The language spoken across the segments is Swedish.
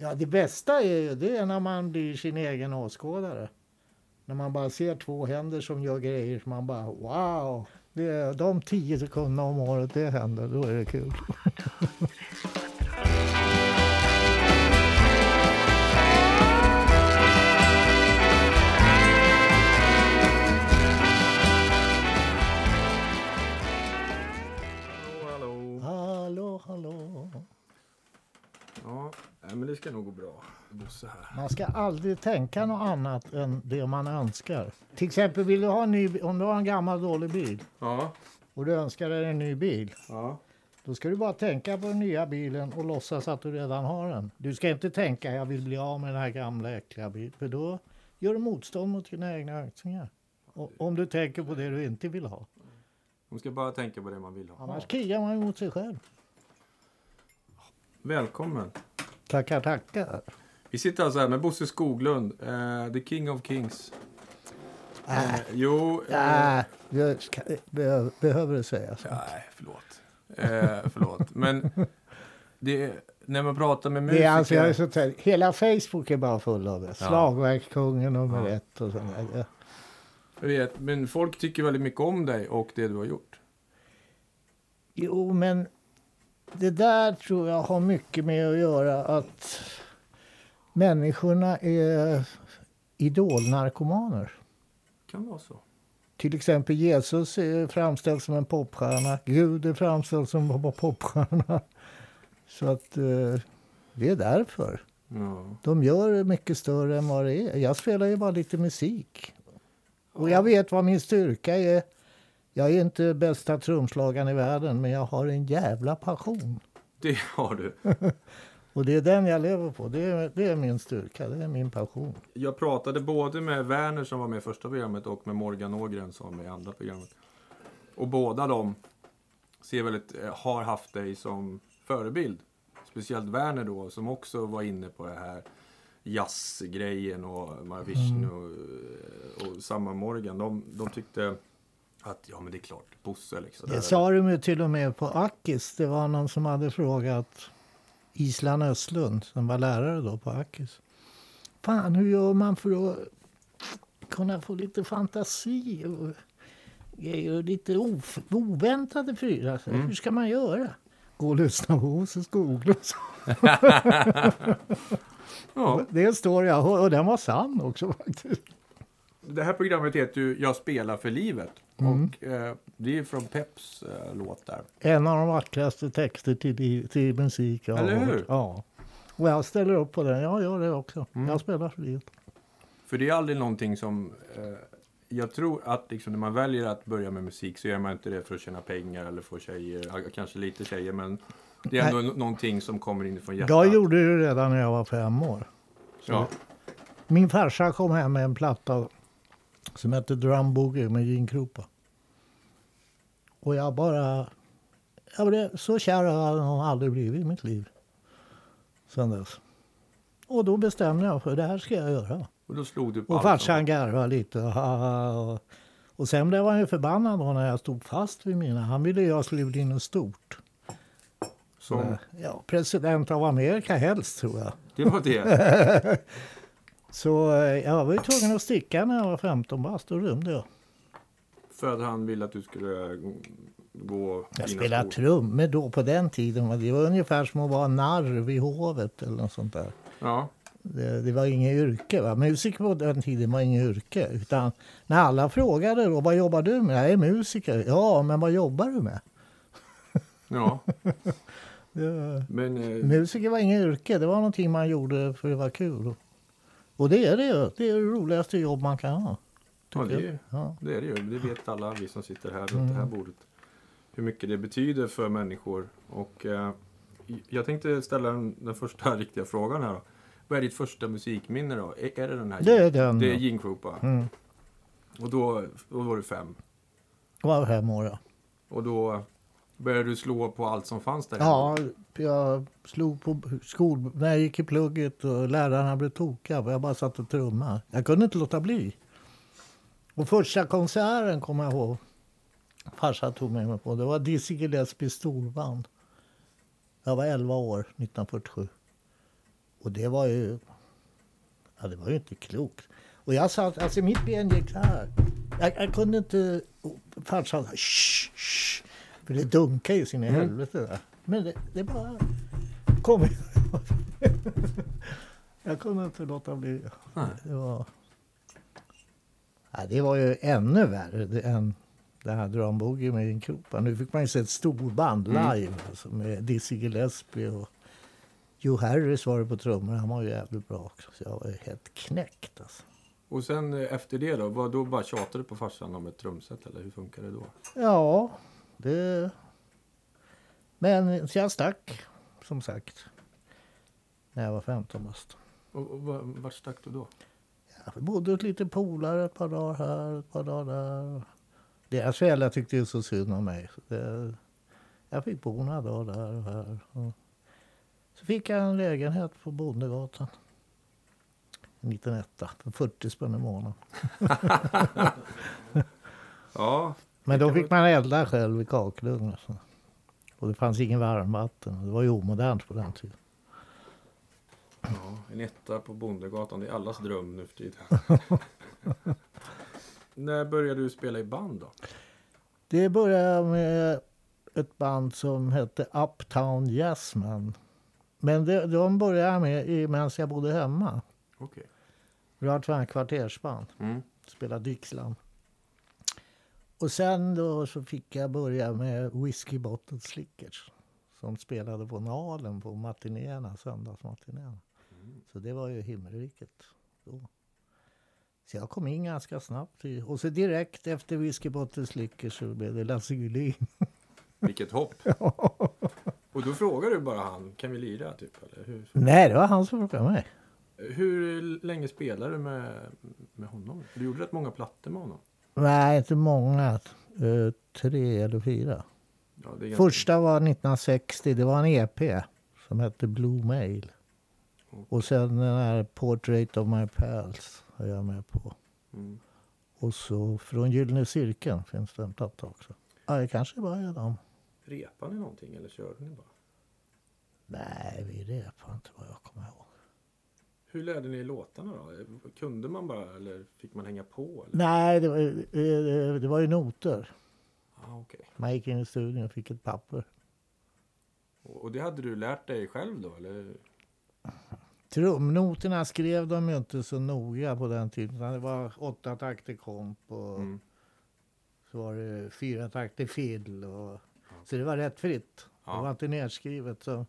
Ja, det bästa är ju det är när man blir sin egen åskådare. När man bara ser två händer som gör grejer som man bara wow. Det är de tio sekunderna om året det händer, då är det kul. ska nog gå bra. Bosse här. Man ska aldrig tänka något annat än det man önskar. Till exempel, vill du ha en ny, om du har en gammal dålig bil Ja, och du önskar dig en ny bil. ja. Då ska du bara tänka på den nya bilen och låtsas att du redan har den. Du ska inte tänka jag vill bli av med den här gamla äckliga bilen. För då gör du motstånd mot dina egna önskningar. Om du tänker på det du inte vill ha. Man ska bara tänka på det man vill ha. Annars krigar man mot sig själv. Välkommen. Tackar, tackar. Vi sitter alltså här med Bosse Skoglund, eh, the king of kings. Äh, Eh, jo, eh, äh, det ska, behöver, behöver det sägas? nej, förlåt. Eh, förlåt. Men det, när man pratar med musiker. Det är alltså, jag är så trött. Hela Facebook är bara full av det. Slagverkskungen nummer Ja. ett och sånt där. jag vet, men folk tycker väldigt mycket om dig och det du har gjort. Jo, men det där tror jag har mycket med att göra att människorna är idolnarkomaner. Kan vara så. Till exempel Jesus är framställd som en popstjärna. Gud är framställd som en popstjärna. Så att eh, det är därför. Ja. De gör det mycket större än vad det är. Jag spelar ju bara lite musik. Och jag vet vad min styrka är. Jag är inte bästa trumslagaren i världen, men jag har en jävla passion. Det har du. Och det är den jag lever på. Det är, det är min styrka, det är min passion. Jag pratade både med Werner som var med i första programmet och med Morgan Ågren som var med i andra programmet. Och båda de ser väldigt, eh, har haft dig som förebild. Speciellt Werner då som också var inne på det här jazzgrejen och Mahavishnu och, och samma Morgan. De, de tyckte att ja men det är klart, Bosse liksom. Det sa de ju till och med på Akis. Det var någon som hade frågat Island Östlund, som var lärare då på Akis. Fan, hur gör man för att kunna få lite fantasi och grejer och lite of- oväntade prylar? Så Hur ska man göra? Gå och lyssna på Bosse Skoglund. Ja, Det story jag och den var sann också faktiskt. det här programmet heter ju Jag spelar för livet. Och eh, det är från Peps eh, låt där. En av de vackraste texter till, till musik jag har Eller hur? hört. Ja. Och jag ställer upp på den. Jag gör det också. Mm. Jag spelar för livet. För det är aldrig någonting som... Eh, jag tror att liksom, när man väljer att börja med musik så gör man inte det för att tjäna pengar eller få tjejer. Kanske lite tjejer, men det är ändå någonting som kommer inifrån hjärtat. Jag gjorde det redan när jag var fem år. Ja. Min farsa kom hem med en platta som hette Drum Boogie med Gene Krupa. Och jag bara... Jag blev så kär har jag nog aldrig blivit i mitt liv sen dess. Och då bestämde jag för det här ska jag göra. Och då slog du på Och farsan garvade lite. Och, och, sen blev han ju förbannad då när jag stod fast vid mina. Han ville jag skulle bli något stort. som, Ja, president av Amerika helst tror jag. Det var det. Så eh, jag var ju tvungen att sticka när jag var 15 bast. Då rymde jag. För att han ville att du skulle gå Jag spelade trummor då på den tiden. Det var ungefär som att vara narr vid hovet eller något sånt där. Ja. Det, det var inget yrke. Va? Musiker på den tiden var inget yrke. Utan när alla frågade då, vad jobbar du med? Jag är musiker. Ja, men vad jobbar du med? ja. Det, Men eh, musiker var inget yrke. Det var någonting man gjorde för det var kul. Och det är det ju. Det är det roligaste jobb man kan ha. ja, det, är- Ja. det är det ju. Det vet alla vi som sitter här runt Mm. det här bordet. Hur mycket det betyder för människor. Och eh, jag tänkte ställa den, den första riktiga frågan här då. Vad är ditt första musikminne då? Är, är det den här? Det är den. Det är Krupa. Mm. Och då, då var du fem. Jag var fem år. Ja. Och då började du slå på allt som fanns där Ja, jag slog på skol... När jag gick i plugget och lärarna blev tokiga. för Jag bara satt och trummade. Jag kunde inte låta bli. Och första konserten kommer jag ihåg. Farsan tog med mig på. Det var Dizzy Gillespies storband. Jag var 11 år 1947. Och det var ju... Ja, det var ju inte klokt. Och jag satt, alltså mitt ben gick så här. Jag, jag kunde inte... Farsan sa shh, shh, För det dunkar ju sin i Mm. helvete där. Men det, det bara kom. jag kunde inte låta bli. Nej. Det var... Ja, det var ju ännu värre än det här Drum Boogie med en kropa. Nu fick man ju se ett storband Mm. live alltså, med Dizzy Gillespie och Joe Harris var det på trummor. Han var ju jävligt bra också. Så jag var ju helt knäckt alltså. Och sen eh, efter det då? Vad, då bara tjatade på farsan om ett trumset eller hur funkar det då? Ja, det... Men så jag stack, som sagt. När jag var 15 bast. Och, och var- vart stack du då? Ja, vi bodde hos lite polare ett par dagar här, ett par dagar där. Deras föräldrar tyckte ju så synd om mig. Det, jag fick bo några dagar där och här. Och så fick jag en lägenhet på Bondegatan. En liten etta för 40 spänn i månaden. Ja, Men då fick man elda själv i kakelugn. och så. Och det fanns ingen varmvatten. Det var ju omodernt på den tiden. ja en etta på Bondegatan. Det är allas dröm nu för tiden. När började du spela i band då? Det började med ett band som hette Uptown Jazzman. Men det, de började jag med i- medan jag bodde hemma. Okej. Det var ett kvartersband. Mm. Spelade Dixieland. Och sen då så fick jag börja med Whiskey Bottle Slickers. Som spelade på Nalen på matinéerna, söndagsmatinéerna. Så det var ju himmelriket då. Så jag kom in ganska snabbt. Och så direkt efter Whiskey Bottle Slickers så blev det Lasse Gullin. Vilket hopp. Och då frågar du bara han, kan vi lira typ? Eller hur, Nej, det var han som frågade mig. hur länge spelade du med, med honom? Du gjorde rätt många plattor med honom. Nej, inte många. Eh, tre eller fyra. Ja, är ganska- Första var 1960. Det var en EP som hette Blue Mail. Och sen den här Portrait of My Pals har jag med på. Mm. Och så från Gyllene Cirkeln finns det en platta också. Ja, det kanske bara är dem. Repade ni någonting eller körde ni bara? Nej, vi repade inte vad jag kommer ihåg. Hur lärde ni låtarna då? Kunde man bara eller fick man hänga på? Eller? Nej, det var, eh, det var ju noter. Ah, okej. Man gick in i studion och fick ett papper. Och det hade du lärt dig själv då? Eller? Trumnoterna skrev de ju inte så noga på den tiden. Det var åtta takter komp och Mm. så var det fyra takter fiddle. Och, så det var rätt fritt. Ja. Det var inte nedskrivet. Så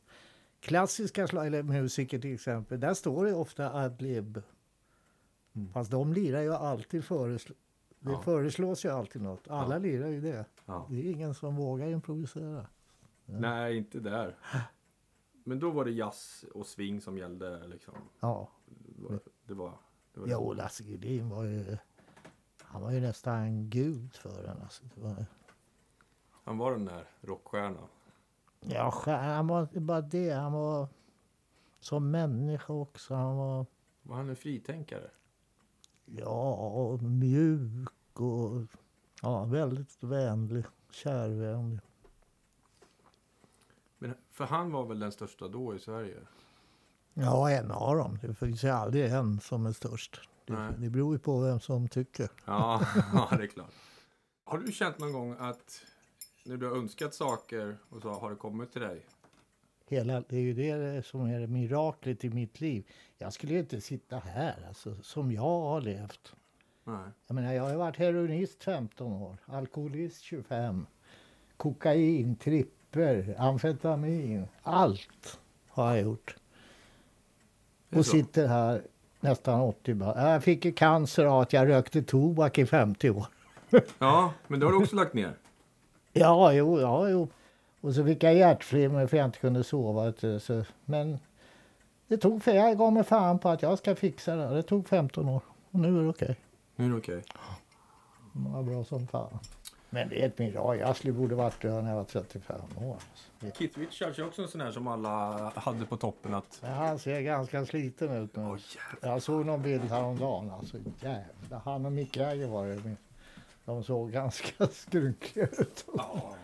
klassiska eller musiker till exempel, där står det ofta adlib. Mm. Fast de lirar ju alltid föreslå, Det Ja. föreslås ju alltid något. Alla Ja. lirar ju det. Ja. Det är ingen som vågar improvisera. Nej, inte där. Men då var det jazz och swing som gällde liksom. Ja. Det var, det var, det var Jo, Lasse Gedin var ju... Han var ju nästan gud för den. Alltså. Var, Han var den där rockstjärnan. Ja, han var inte bara det. Han var som människa också. Han var Var han en fritänkare? ja, mjuk och ja, väldigt vänlig. Kärvänlig. Men för han var väl den största då i Sverige? Ja, en av dem. Det finns ju aldrig en som är störst. Det, det beror ju på vem som tycker. Ja, ja, det är klart. Har du känt någon gång att när du har önskat saker och så har det kommit till dig? Hela, det är ju det som är miraklet i mitt liv. Jag skulle inte sitta här alltså, som jag har levt. Nej. Jag menar, jag har varit heroinist 15 år, alkoholist 25, kokain, tripper, amfetamin, allt har jag gjort. Och sitter här nästan 80 bara. Jag fick ju cancer av att jag rökte tobak i 50 år. Ja, men det har du också lagt ner. Ja, jo, ja, jo. Och så fick jag hjärtflimmer för jag inte kunde sova. Så, men det tog, för jag gav mig fan på att jag ska fixa det. Det tog 15 år och nu är det okej. Nu är det okej. Det var bra som fan. Men det är ett mirakel. Jag skulle borde varit död när jag var 35 år. Keith Richards är också en sån här som alla hade på toppen att... Men han ser ganska sliten ut nu. Åh, Jag såg någon bild häromdagen. Alltså, jävlar. Han och Mick Jagger var det. De såg ganska skrynkliga ut. Ja.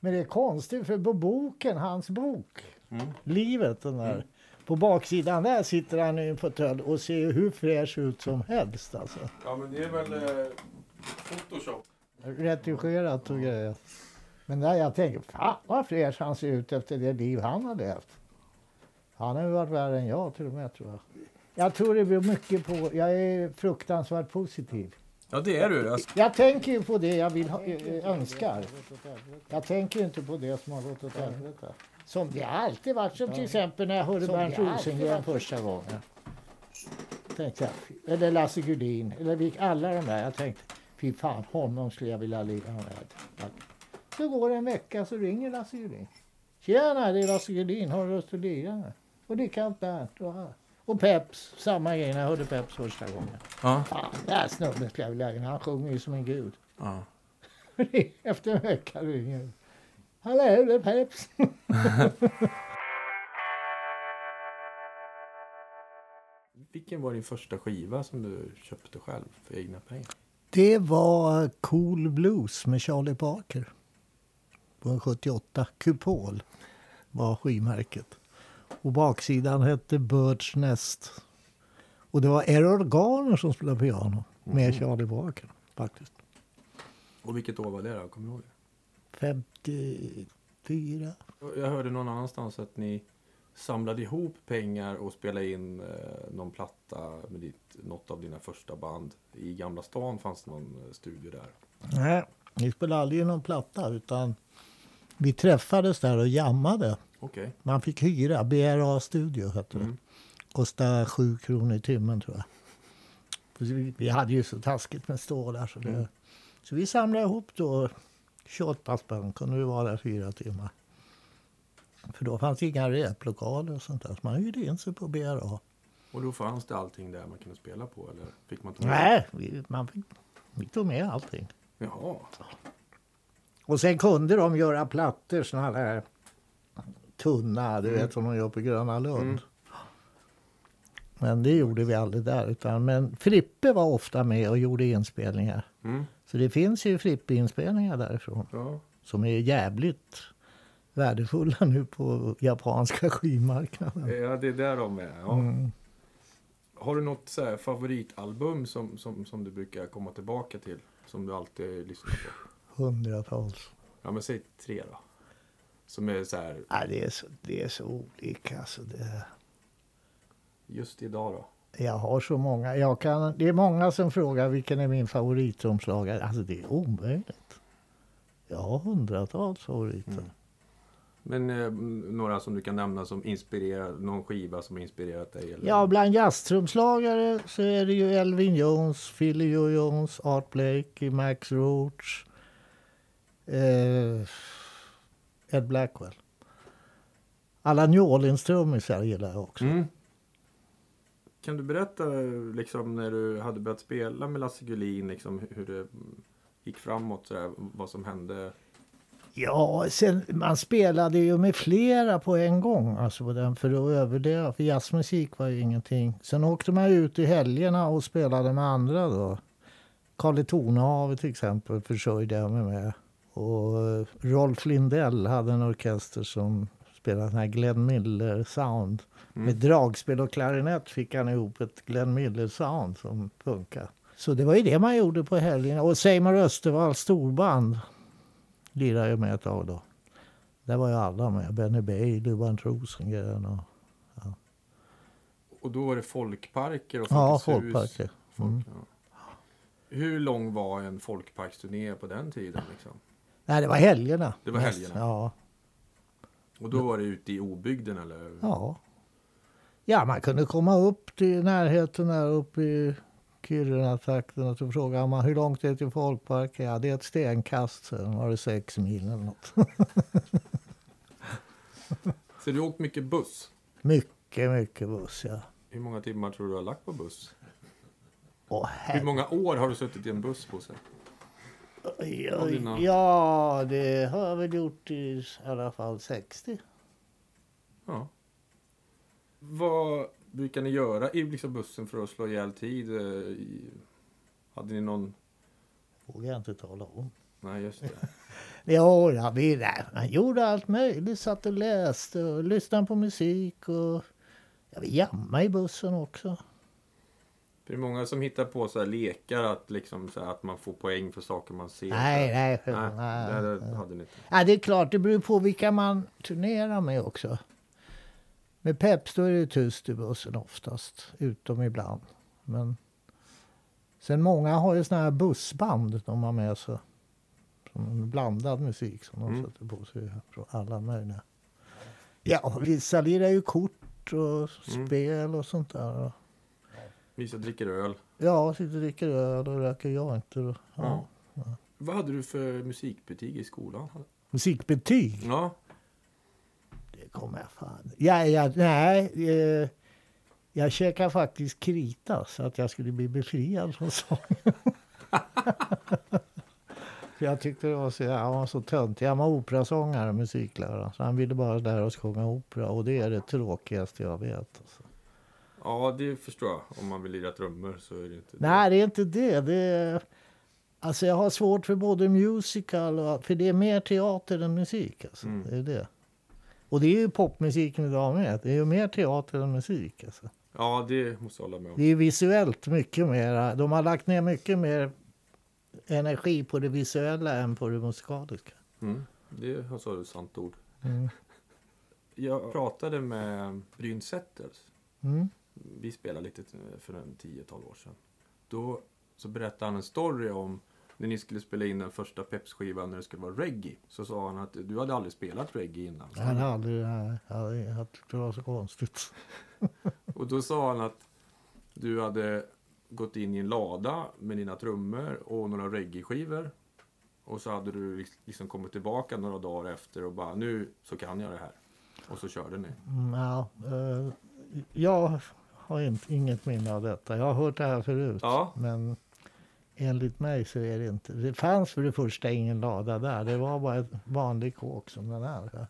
Men det är konstigt för på boken, hans bok, Mm. Livet, den där. På baksidan där sitter han i en fåtölj och ser hur fräsch ut som helst. Alltså. Ja, men det är väl eh, Photoshop. Retuscherat och grejer. Men där jag tänker, fan vad fräsch han ser ut efter det liv han har levt. Han har ju varit värre än jag till och med tror jag. Jag tror det beror mycket på, jag är fruktansvärt positiv. Ja, det är du. Alltså, Jag tänker ju på det jag vill ha, eh, önskar. Jag tänker ju inte på det som har gått åt helvete. Som det har alltid varit. Som till exempel när jag hörde Bernt Rosengren första gången. Tänkte jag, eller Lasse Gudin, eller alla de där. Jag tänkte, fy fan, honom skulle jag vilja ligga med. Så går det en vecka så ringer Lasse Gudin. Tjena, det är Lasse Gudin. Har du lust att med? Och likadant Bernt. Och, här. Och Peps, samma grej när jag hörde Peps första gången. ja. Fan, den här snubben skulle jag vilja med. Han sjunger ju som en gud. ja. Efter en vecka ringer Hallå, det är Peps. Vilken var din första skiva som du köpte själv för egna pengar? Det var Cool Blues med Charlie Parker. På en 78. Kupol var skivmärket. Och baksidan hette Birds Nest. Och det var Errol Garner som spelade piano med Charlie Parker. Faktiskt. Och vilket år var det då? Kommer du ihåg det? 54. Jag hörde någon annanstans att ni samlade ihop pengar och spelade in eh, någon platta med ditt, något av dina första band. I Gamla stan fanns det någon eh, studio där. Nej, vi spelade aldrig någon platta utan vi träffades där och jammade. Okej. Man fick hyra. BRA Studio hette det. Mm. Kostade sju kronor i timmen tror jag. Vi, hade ju så taskigt med stålar. Så, det, Mm. så vi samlade ihop då 28 spänn. Kunde vi vara där fyra timmar. För då fanns det inga replokaler och sånt där. Så man hyrde in sig på BRA. Och då fanns det allting där man kunde spela på eller fick man ta? Nej, vi, man fick, vi tog med allting. Jaha. Och sen kunde de göra plattor såna här tunna, du Mm. vet som de gör på Gröna Lund. Mm. Men det gjorde vi aldrig där. Utan, men Frippe var ofta med och gjorde inspelningar. Mm. Så det finns ju Frippe-inspelningar därifrån. Ja. Som är jävligt värdefulla nu på japanska skivmarknaden. ja, det är där de är. Ja. Mm. Har du något så favoritalbum som, som, som du brukar komma tillbaka till? Som du alltid lyssnar på? Hundratals. Ja, men säg tre då. Som är så här, Ja, det, är så, det är så olika. Alltså det, just idag då. jag har så många. Jag kan, det är många som frågar vilken är min favoritomslagare. Alltså det är omöjligt. Jag har hundratals favoriter. Mm. Men eh, några som du kan nämna som inspirerar, någon skiva som inspirerat dig? Eller? Ja, bland jazztrumslagare så är det ju Elvin Jones, Philly Joe Jones, Art Blakey, Max Roach, eh, Ed Blackwell. Alla New Orleans-trummisar gillar jag också. Mm. Kan du berätta liksom när du hade börjat spela med Lasse Gullin, liksom hur det gick framåt, sådär, vad som hände? Ja, sen, man spelade ju med flera på en gång alltså på den för att överleva. För jazzmusik var ju ingenting. Sen åkte man ut i helgerna och spelade med andra då. Carl Tornehavet till exempel försörjde jag mig med. Och eh, Rolf Lindell hade en orkester som spelade sån här Glenn Miller-sound. Mm. Med dragspel och klarinett fick han ihop ett Glenn Miller-sound som funkar. Så det var ju det man gjorde på helgerna. Och Seymour Östervalls storband lirade jag med ett tag då. Där var ju alla med. Benny Bailey, Bernt Rosengren och... Och då var det folkparker och Ja, Folkets hus. folkparker. Folk, Mm. ja. Hur lång var en folkparksturné på den tiden? Liksom? Nej, det var helgerna. Det var helgerna? Ja. Och då var det ute i obygden eller? Ja. Ja, man kunde komma upp till närheten där uppe i Kiruna-trakten och så frågade man hur långt är det till folkparken? Ja, det är ett stenkast. Sen var det sex mil eller något. Så du har åkt mycket buss? mycket, mycket buss, ja. Hur många timmar tror du har lagt på buss? Åh, Hur många år har du suttit i en buss Bosse? Dina- Ja, det har jag väl gjort i alla fall 60. Ja. Vad brukar ni göra i liksom bussen för att slå ihjäl tid? eh, Hade ni någon... vågar jag inte tala om. Nej, just det. Ja, vi, nej, man gjorde allt möjligt. Satt och läste och lyssnade på musik och Ja, vi jammade i bussen också. Det är många som hittar på så här lekar att, liksom, så här, att man får poäng för saker man ser. Nej, nej. nej, nej, nej. det hade ni inte. Ja, det är klart, det beror på vilka man turnerar med också. Med Peps då är det tyst i bussen oftast, utom ibland. Men sen många har ju såna här bussband de har med sig. Som blandad musik som de Mm. sätter på sig från alla möjliga. Ja, vissa lirar ju kort och Mm. spel och sånt där. Vissa dricker öl. Ja, sitter och dricker öl och röker jointer. och- Ja. Ja. Vad hade du för musikbetyg i skolan? Musikbetyg. Ja, Det kommer jag fan... Ja, ja, nej, eh, jag käkade faktiskt krita så att jag skulle bli befriad från sång. För jag tyckte det var så, jag var så tönt. Jag var operasångare musiklärare. Så han ville bara lära oss sjunga opera. Och det är det tråkigaste jag vet. Alltså. ja, det förstår jag. Om man vill lira trummor så är det inte Nej, det är inte det. det är, alltså jag har svårt för både musical och... För det är mer teater än musik. Alltså. Mm. Det är det. Och det är ju popmusiken idag med. Det är ju mer teater än musik. Alltså. Ja, det måste jag hålla med om. Det är visuellt mycket mer. De har lagt ner mycket mer energi på det visuella än på det musikaliska. Mm. Det har så ett sant ord. Mm. Jag pratade med Bryn Settels. Mm. Vi spelade lite för en 10-12 år sedan. Då så berättade han en story om när ni skulle spela in den första Peps-skivan när det skulle vara reggae. Så sa han att du hade aldrig spelat reggae innan. Han aldrig... Nej, jag, jag tyckte det var så konstigt. Och då sa han att du hade gått in i en lada med dina trummor och några reggae-skivor. Och så hade du liksom kommit tillbaka några dagar efter och bara nu så kan jag det här. Och så körde ni. Mm, ja, eh, jag har inte, inget minne av detta. Jag har hört det här förut. Ja. Men enligt mig så är det inte. Det fanns för det första ingen lada där. Det var bara ett vanlig kåk som den här.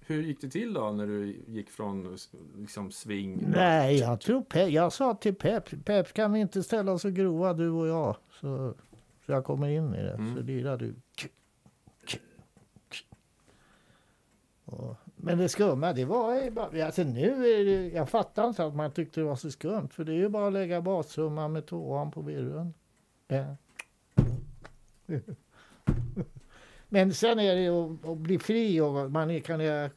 Hur gick det till då när du gick från liksom swing? Nej, jag tror Pep, jag sa till Pep, Pep kan vi inte ställa oss så grova du och jag? Så, så jag kommer in i det. Mm. Så lirar du. Och, men det skumma, det var bara, alltså nu är det, jag fattar inte att man tyckte det var så skumt. För det är ju bara att lägga bassumman med tvåan på virveln. Ja. Men sen är det ju att, bli fri och man kan göra...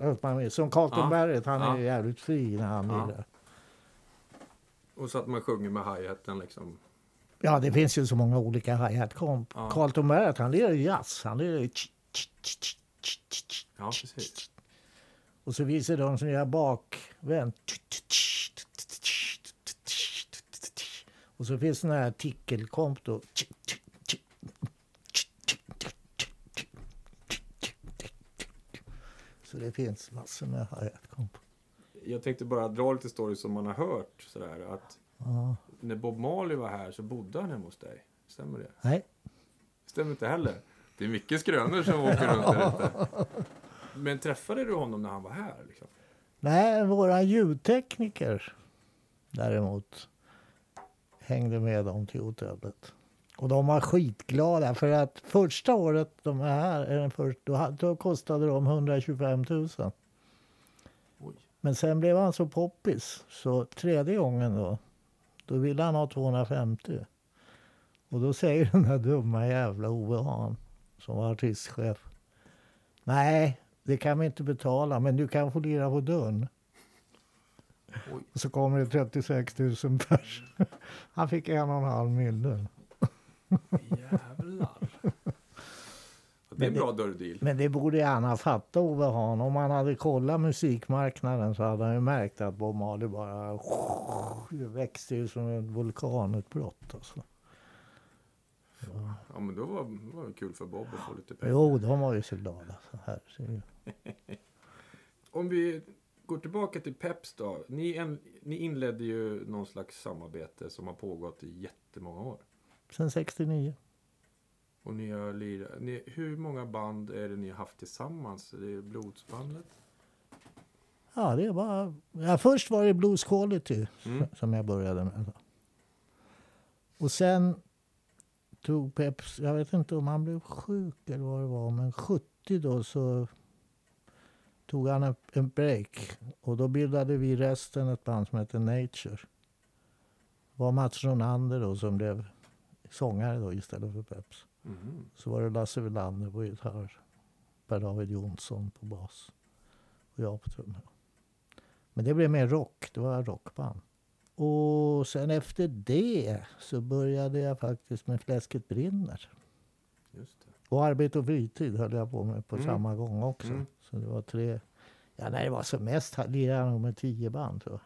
Är- Som Carlton Ja. Han Ja. är jävligt fri när han Ja. lirar. Och så att man sjunger med hi-haten liksom. Ja, det finns ju så många olika hi-hat-komp. Ja. Carlton Barrett, han lirar jazz. Han lirar. Ja, precis. Och så visar de som gör bakvänt. Och så finns den här tickelkomp då. Så det finns massor med hi-hat-komp. Jag tänkte bara dra lite stories som man har hört. Sådär, att Ja. när Bob Marley var här så bodde han hemma hos dig. Stämmer det? Nej. Stämmer inte heller. Det är mycket skrönor som åker runt där ute. Men träffade du honom när han var här? Liksom? Nej, våra ljudtekniker däremot hängde med dem till hotellet. Och de var skitglada för att första året de är här, då, då kostade de 125 000. Oj. Men sen blev han så poppis så tredje gången då, då ville han ha 250. Och då säger den där dumma jävla Ove Hahn som var artistchef. Nej, det kan vi inte betala, men du kan få lira på dörren. Oj. Och så kommer det 36 000 pers. Han fick en och en halv mille. Jävlar. Det är en bra dörrdeal. Men det borde han ha fattat, Ove Hahn. Om han hade kollat musikmarknaden så hade han ju märkt att Bob Marley bara växte ju som ett vulkanutbrott. Alltså. Ja, men då var, var det kul för Bob att få lite pengar. Jo, de var ju så glada. Så här det. Om vi går tillbaka till Peps då. Ni, en, ni inledde ju någon slags samarbete som har pågått i jättemånga år. Sen 69. Och ni har lirat, ni, hur många band är det ni har haft tillsammans? Det är Blodsbandet? Ja, det är bara... Ja, först var det Blues Quality Mm. som jag började med. Och sen tog Peps, jag vet inte om han blev sjuk eller vad det var, men 70 då så tog han en, en break. Och då bildade vi resten ett band som hette Nature. Det var Mats Ronander då som blev sångare då istället för Peps. Mhm. Så var det Lasse Welander på gitarr. Per-David Jonsson på bas. Och jag på trummor. Men det blev mer rock. Det var rockband. Och sen efter det så började jag faktiskt med Fläsket brinner. Just det. Och arbete och fritid höll jag på med på Mm. samma gång också. Mm. Så det var tre... Ja, när det var som mest lirade jag nog med tio band tror jag.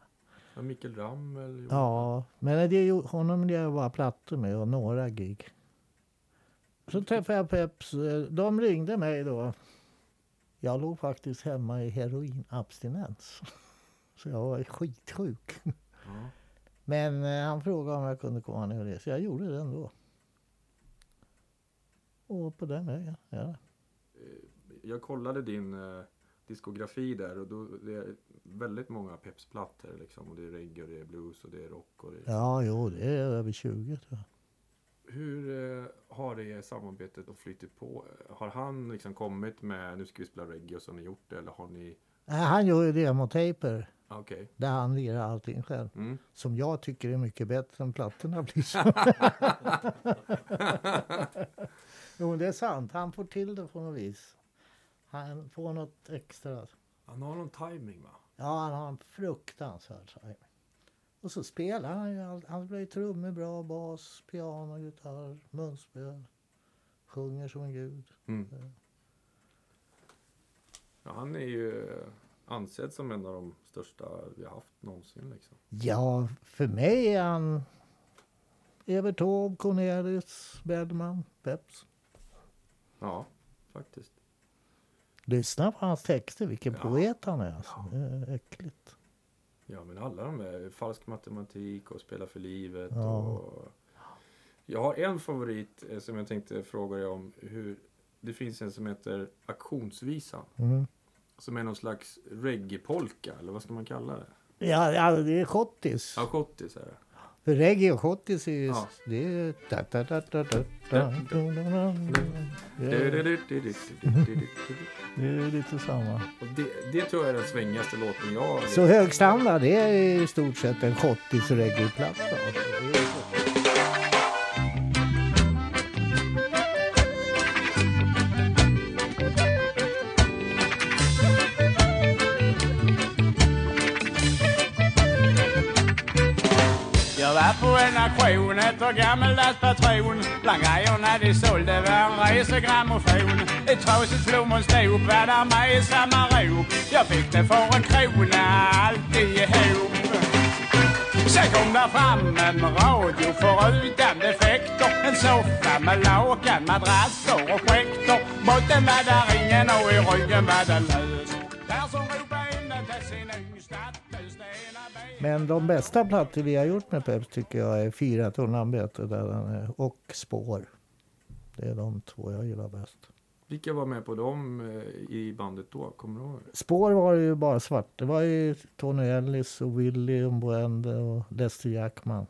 Ja, Mikael Ramel. Ja, men det, honom lirade jag bara plattor med och några gig. Så träffade jag Peps. eh, De ringde mig då. Jag låg faktiskt hemma i heroinabstinens. Så jag var skitsjuk. Ja. Men eh, han frågade om jag kunde komma ner och det. Så jag gjorde det ändå. Och på den vägen, ja. Jag kollade din eh, diskografi där och då, det är väldigt många Peps-plattor liksom. Och det är reggae och det är blues och det är rock och det är... Ja, jo, det är över 20 tror jag. Hur eh, har det samarbetet och flyttat på? Har han liksom kommit med nu ska vi spela reggae och så har ni gjort det eller har ni... Nej, Han gör Ah, Okej. där han lirar allting själv. Mm. Som jag tycker är mycket bättre än plattorna blir. Jo, det är sant. Han får till det på något vis. Han får något extra. Han har någon timing va? Ja, han har en fruktansvärd timing. Och så spelar han ju. Han spelar ju trummor bra, bas, piano, gitarr, munspel. Sjunger som en gud. Mm. Ja, han är ju ansedd som en av de största vi har haft någonsin liksom. Ja, för mig är han Evert Taube, Cornelis, Bellman, Peps. Ja, faktiskt. Lyssna på hans texter, vilken Ja. poet han är. Alltså. Det är äckligt. Ja, men alla de är falsk matematik och spela för livet. Ja. Och... Jag har en favorit eh, som jag tänkte fråga dig om. Hur... Det finns en som heter Auktionsvisan. Mm. Som är någon slags reggae-polka, eller vad ska man kalla det? Ja, ja, det är schottis. Ja, schottis är det. För reggae och schottis är ju... Ja. Det är... Da, da, da, da, da, da, det är det är lite samma. Och det, det tror jag är den svängigaste låten jag har. Så hög standard, det är i stort sett en schottis reggae-platta. Var på en auktion efter gammeldags patron Bland grejerna de sålde var en resegrammofon. Ett trasigt plommonstop var där med i samma rop. Jag fick det för en krona alltihop Sen kom där fram en radio förutan defekter En soffa med lakan, madrasser och skäkter Botten var där ingen och i ryggen var det lös Men de bästa plattor vi har gjort med Peps tycker jag är Fyra där är, och Spår. Det är de två jag gillar bäst. Vilka var med på dem eh, i bandet då? Kommer du ihåg? Spår var ju bara svart. Det var ju Tony Ellis och Willy Umboende och Lester Jackman.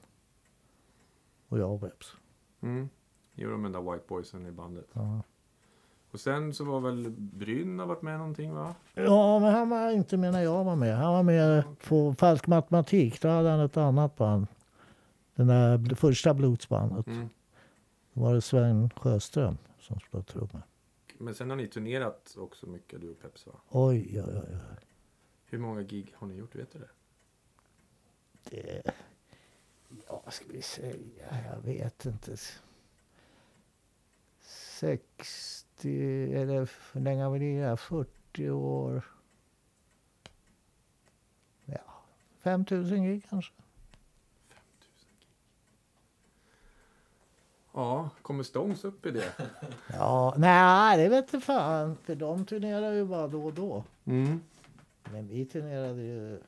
Och jag och Peps. Mm. Ni var de enda White Boysen i bandet. Ja. Och sen så var väl Brynn har varit med någonting va? ja, men han var inte med när jag var med. Han var med på Falsk matematik. Då hade han ett annat band. Den där bl- första bluesbandet. Mm. Då var det Sven Sjöström som spelade trummor. Men sen har ni turnerat också mycket du och Peps va? Oj, oj, oj. Hur många gig har ni gjort? Vet du det? Det, ja, vad ska vi säga? Jag vet inte. 60 eller hur länge har vi lirat? 40 år. Ja, 5000 gig kanske. 5000 gig. Ja, kommer Stones upp i det? Ja, nej, det vet inte fan. För de turnerar ju bara då och då. Mm. Men vi turnerade ju,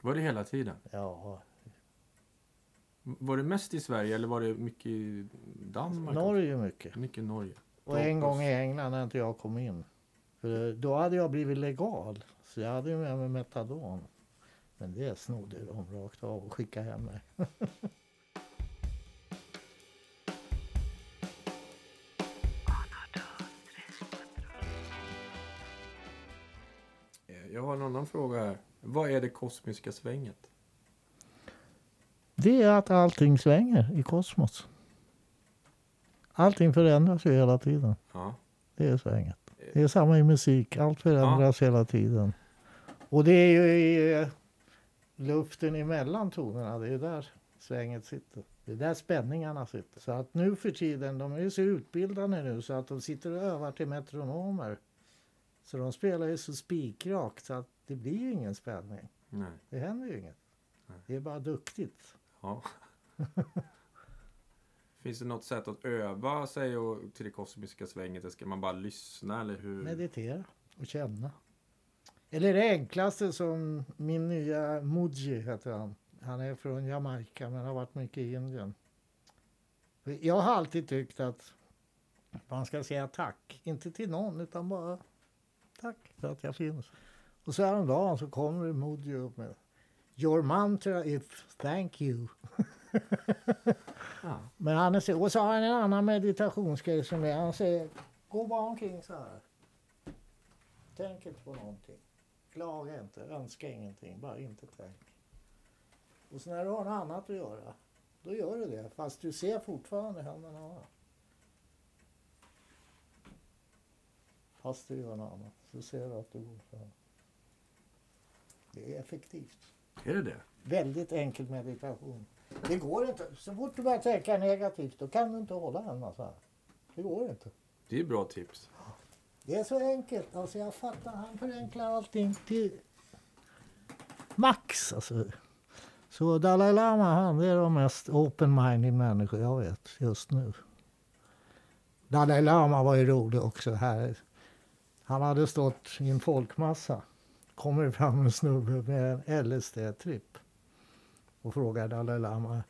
Var det hela tiden? ja, Var det mest i Sverige eller var det mycket i Danmark? Norge mycket. Mycket Norge. Och en gång i England när inte jag kom in. För då hade jag blivit legal. Så jag hade ju med mig metadon. Men det snodde de rakt av och skickade hem mig. Jag har en annan fråga här. Vad är det kosmiska svänget? Det är att allting svänger i kosmos. Allting förändras ju hela tiden. Ja. Det är svänget. Det är samma i musik. Allt förändras hela tiden. Och det är ju i eh, luften emellan tonerna. Det är där svänget sitter. Det är där spänningarna sitter. Så att nu för tiden, de är ju så utbildade nu så att de sitter och övar till metronomer. Så de spelar ju så spikrakt så att det blir ju ingen spänning. Nej. Det händer ju inget. Nej. Det är bara duktigt. Ja. Finns det något sätt att öva sig och, till det kosmiska svänget? Ska man bara lyssna eller hur? Meditera och känna. Eller det enklaste som min nya Muji heter han. Han är från Jamaica men har varit mycket i Indien. Jag har alltid tyckt att man ska säga tack. Inte till någon utan bara tack för att jag finns. Och så häromdagen så kommer Muji upp med Your mantra is thank you. Ja. Men han är, så- och så har han en annan meditationsgrej som är, han säger gå bara omkring så här. Tänk inte på någonting. Klaga inte, önska ingenting, bara inte tänk. Och så när du har något annat att göra, då gör du det. Fast du ser fortfarande händerna va? Fast du gör något annat, så ser du att du går så här. Det är effektivt. Är det det? Väldigt enkel meditation. Det går inte. Så fort du börjar tänka negativt då kan du inte hålla händerna så här. Det går inte. Det är bra tips. Det är så enkelt. Alltså jag fattar. Han förenklar allting till max. Alltså. Så Dalai Lama han är de mest open-minded människor jag vet just nu. Dalai Lama var ju rolig också här. Han hade stått i en folkmassa. Kommer fram en snubbe med en LSD-tripp. Och frågar Dalai Lama.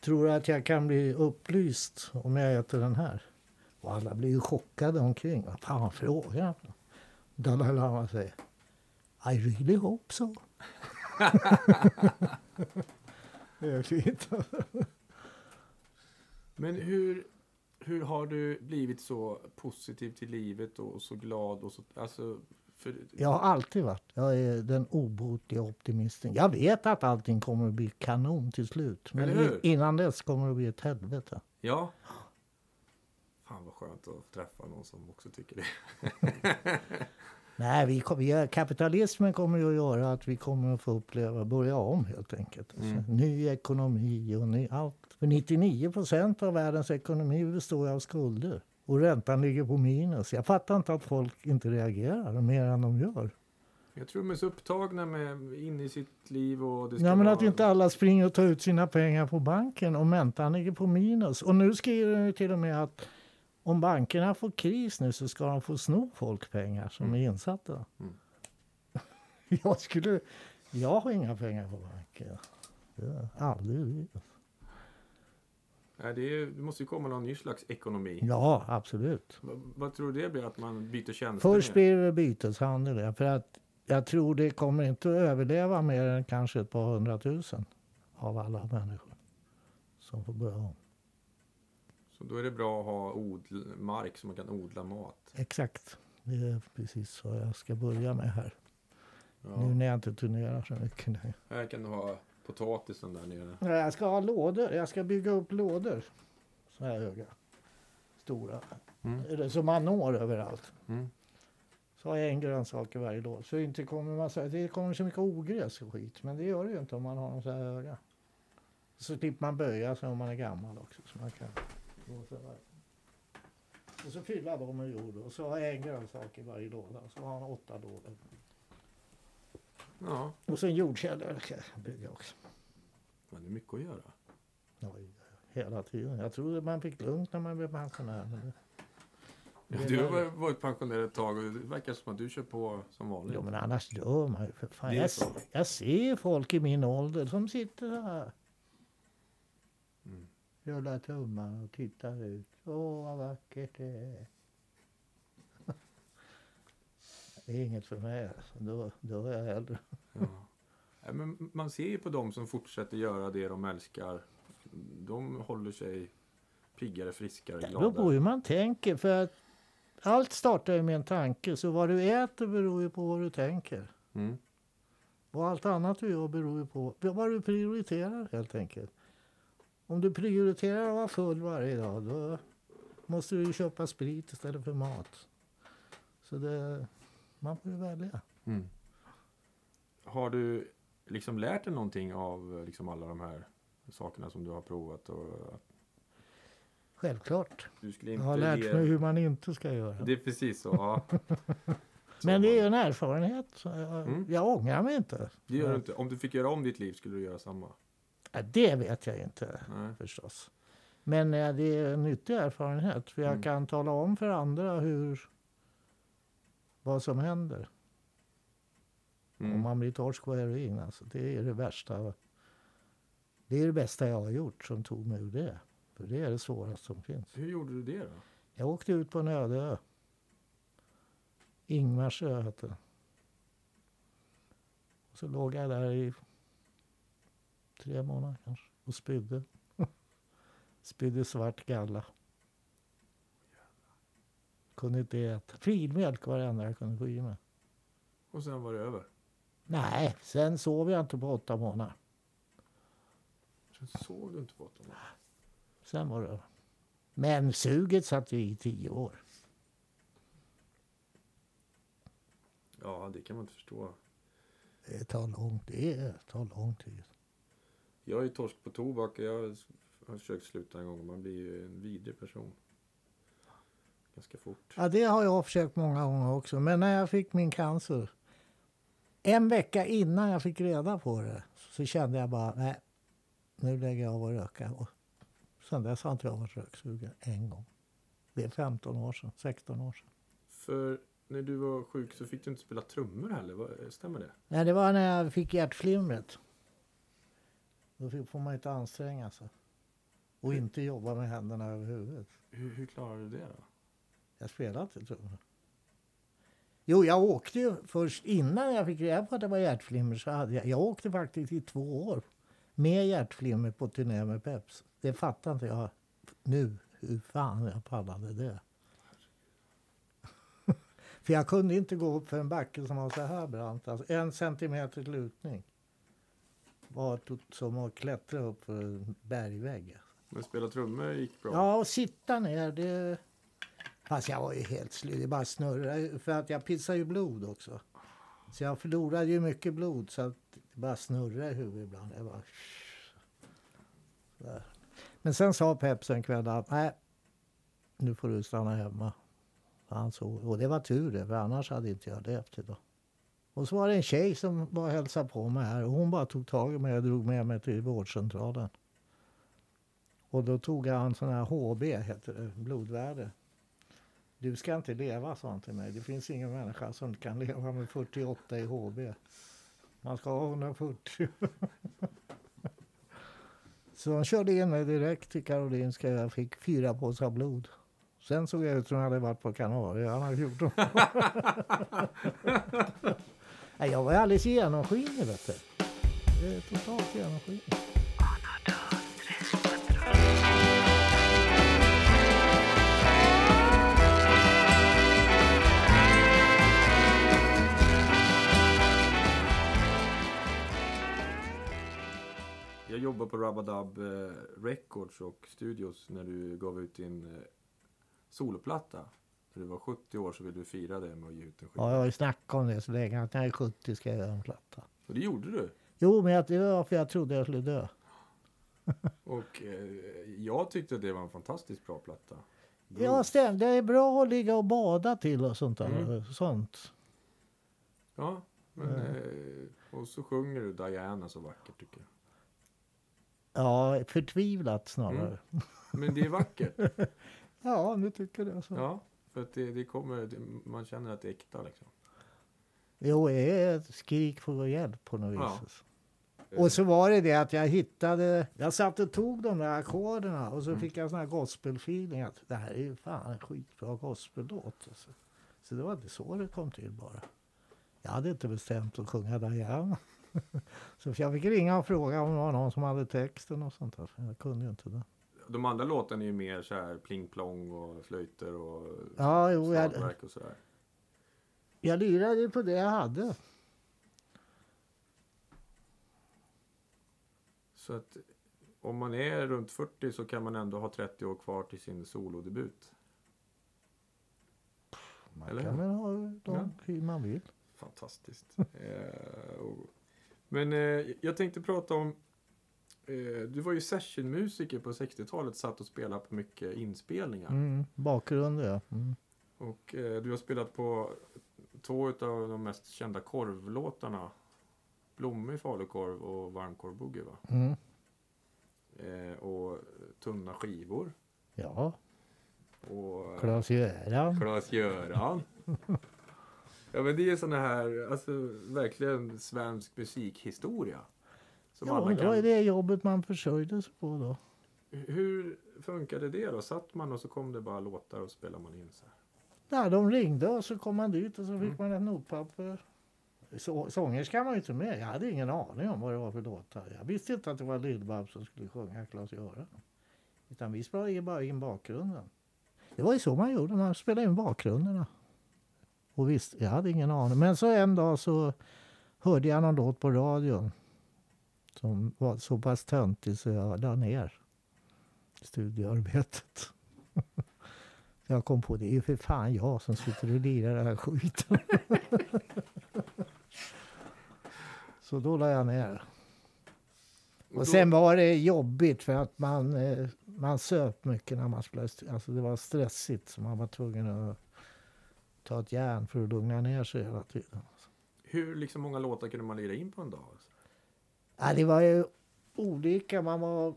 Tror du att jag kan bli upplyst om jag äter den här? Och alla blir ju chockade omkring. Vad fan frågar han? Dalai Lama säger I really hope so. det är fint. Men hur, hur har du blivit så positiv till livet och så glad? Och så, alltså, för, Jag har alltid varit. Jag är den obotliga optimisten. Jag vet att allting kommer att bli kanon till slut. Men innan dess kommer det att bli ett helvete. Ja. Fan vad skönt att träffa någon som också tycker det. Nej, vi kommer, kapitalismen kommer ju att göra att vi kommer att få uppleva, börja om helt enkelt. Alltså, Mm. Ny ekonomi och ny, allt. För 99 procent av världens ekonomi består ju av skulder. Och räntan ligger på minus. Jag fattar inte att folk inte reagerar mer än de gör. Jag tror de är så upptagna med in i sitt liv och det ska Ja, men vara... att inte alla springer och tar ut sina pengar på banken och räntan ligger på minus. Och nu skriver de ju till och med att om bankerna får kris nu så ska de få sno folk pengar som Mm. är insatta. Mm. Jag skulle... Jag har inga pengar på banken. Det har aldrig i livet. Nej, det, är, det måste ju komma någon ny slags ekonomi. Ja, absolut. Vad, vad tror du det blir? Att man byter tjänster? Först blir det byteshandel. För att jag tror det kommer inte att överleva mer än kanske ett par hundratusen av alla människor som får börja om. Så då är det bra att ha mark som man kan odla mat. Exakt. Det är precis vad jag ska börja med här. Ja. Nu när jag inte turnerar så mycket. Här kan du ha potatisen där nere. Nej, Jag ska ha lådor. Jag ska bygga upp lådor. Så här höga. Stora. Mm. Som man når överallt. Mm. Så har jag en grönsak i varje låda. Så inte kommer massa, det kommer så mycket ogräs och skit. Men det gör det ju inte om man har dem så här höga. Så slipper man böja sig om man är gammal också. Så man kan. Och så fylla dem med jord. Och så har jag en grönsak i varje låda. Så har man åtta lådor. Ja, Och så en jordkällare ska jag bygga också. men det är mycket att göra. Oj, hela tiden. Jag trodde man fick lugnt när man blev pensionär. Ja, du har varit- pensionär ett tag och det verkar som att du kör på som vanligt. jo, men annars dör man ju för fan. Jag, jag ser folk i min ålder som sitter så här. Mm. Rullar tummar och tittar ut. Åh, vad vackert det är. Det är inget för mig. Alltså. Då, då är jag äldre. Ja. Men man ser ju på dem som fortsätter göra det de älskar. De håller sig piggare, friskare, Det beror på gladare. hur man tänker. För att allt startar ju med en tanke. Så vad du äter beror ju på vad du tänker. Mm. Och allt annat du gör beror ju på vad du prioriterar helt enkelt. Om du prioriterar att vara full varje dag då måste du ju köpa sprit istället för mat. Så det, man får ju välja. Mm. Har du liksom lärt dig någonting av liksom alla de här sakerna som du har provat? Och Självklart. Jag inte har lärt mig hur man inte ska göra. Det är precis så. Ja. Men det är en erfarenhet. Jag, Mm. jag ångrar mig inte. Det gör du inte. Om du fick göra om ditt liv skulle du göra samma? Ja, det vet jag inte Nej. förstås. Men det är en nyttig erfarenhet. För jag Mm. kan tala om för andra hur vad som händer om Mm. man blir torsk på heroin. Alltså, det är det värsta. Det är det bästa jag har gjort som tog mig ur det. För det är det svåraste som finns. Hur gjorde du det då? Jag åkte ut på en öde ö. Ingmarsö hette. Och så låg jag där i tre månader kanske och spydde. spydde svart galla. Kunde inte äta. Filmjölk var det enda jag kunde få i mig. Och sen var det över? Nej, sen sov jag inte på åtta månader. Sen såg du inte på det? Sen var det över. Men suget satt ju i tio år. Ja, det kan man inte förstå. Det tar lång, det tar lång tid. Jag är torsk på tobak och jag har försökt sluta en gång. Man blir ju en vidrig person. Ganska fort. Ja, det har jag försökt många gånger också. Men när jag fick min cancer, en vecka innan jag fick reda på det, så kände jag bara, nej, nu lägger jag av att röka. Och sen dess har inte jag varit röksugen en gång. Det är 15 år sedan, 16 år sedan. För när du var sjuk så fick du inte spela trummor heller. Stämmer det? Nej, det var när jag fick hjärtflimret. Då får man inte anstränga sig. Och inte jobba med händerna över huvudet. Hur, hur klarade du det då? Jag spelade inte trummor. Jo, jag åkte ju först innan jag fick reda på att det var hjärtflimmer. Så hade jag, jag åkte faktiskt i två år med hjärtflimmer på turné med Peps. Det fattar inte jag nu hur fan jag pallade det. för jag kunde inte gå upp för en backe som var så här brant. Alltså en centimeter lutning var som att klättra upp för en bergvägg. Men spela trummor gick bra? Ja, och sitta ner. Det... Fast jag var ju helt slut. Det bara snurrade. För att jag pissade ju blod också. Så jag förlorade ju mycket blod. Så att det bara snurrade i huvudet ibland. Jag bara... Sådär. Men sen sa Peps en kväll att nej, nu får du stanna hemma. Han såg, och det var tur det, för annars hade inte jag levt idag. Och så var det en tjej som var och hälsade på mig här. Och hon bara tog tag i mig och drog med mig till vårdcentralen. Och då tog jag en sån här HB, heter det, blodvärde. Du ska inte leva, sa han till mig. Det finns ingen människa som kan leva med 48 i HB. Man ska ha 140. Så de körde in mig direkt till Karolinska. Jag fick fyra påsar blod. Sen såg jag ut som jag hade varit på Kanarieöarna i 14 Nej, Jag var alldeles genomskinlig, vet du. Totalt genomskinlig. Jag jobbade på Rubadub eh, Records och Studios när du gav ut din eh, soloplatta. När du var 70 år så ville du fira det med att ge ut en skiva. Ja, jag har ju snackat om det så länge. Att när jag är 70 ska jag göra en platta. Och det gjorde du. Jo, men jag- det var för jag trodde jag skulle dö. Och eh, jag tyckte det var en fantastiskt bra platta. Ja, stäm. Det är bra att ligga och bada till och sånt där. Mm. Sånt. Ja, men, eh, och så sjunger du Diana så vackert tycker jag. Ja, förtvivlat snarare. Mm. Men det är vackert. Ja, nu tycker det. Så. Ja, för att det, det kommer, man känner att det är äkta liksom. Jo, det är ett skrik på hjälp på något Ja. vis. Och så var det det att jag hittade... Jag satt och tog de där ackorderna och så Mm. fick jag sån här gospelfeeling att det här är ju fan en skitbra gospellåt. Alltså. Så det var inte så det kom till bara. Jag hade inte bestämt att sjunga Diana. så jag fick ringa och fråga om det var någon som hade texten och sånt där. Jag kunde ju inte det. De andra låtarna är ju mer så här pling-plong och flöjter och ja, jo, slagverk jag, och sådär. Jag lirade på det jag hade. Så att om man är runt 40 så kan man ändå ha 30 år kvar till sin solodebut. Man Eller? kan väl ha dem ja. hur man vill. Fantastiskt. eh, och men eh, jag tänkte prata om... Eh, du var ju sessionmusiker på 60-talet, satt och spelade på mycket inspelningar. Mm, bakgrund ja. Mm. Och eh, du har spelat på två av de mest kända korvlåtarna. Blommig falukorv och varmkorv-boogie va? Mm. Eh, och Tunna skivor. Ja, Och Klas-Göran. Klas-Göran. ja men det är såna här, alltså verkligen svensk musikhistoria. Som Ja, alla det var kan. det jobbet man försörjde sig på då. Hur funkade det då? Satt man och så kom det bara låtar och spelade man in så här? Ja, de ringde och så kom man dit och så fick Mm. man ett notpapper. Så, sångerskan var ju inte med. Jag hade ingen aning om vad det var för låtar. Jag visste inte att det var Lill-Babs som skulle sjunga Klas-Göran. Utan vi spelade bara in bakgrunden. Det var ju så man gjorde. Man spelade in bakgrunderna. Och visst, jag hade ingen aning. Men så en dag så hörde jag någon låt på radion. Som var så pass töntig så jag la ner studioarbetet. Så jag kom på det är ju för fan jag som sitter och lirar den här skiten. så då la jag ner. Och sen var det jobbigt för att man, eh, man söp mycket när man spelade. Alltså det var stressigt så man var tvungen att ta ett järn för att lugna ner sig hela tiden. Hur liksom många låtar kunde man lira in på en dag? Alltså? Ja, det var ju olika. Man var,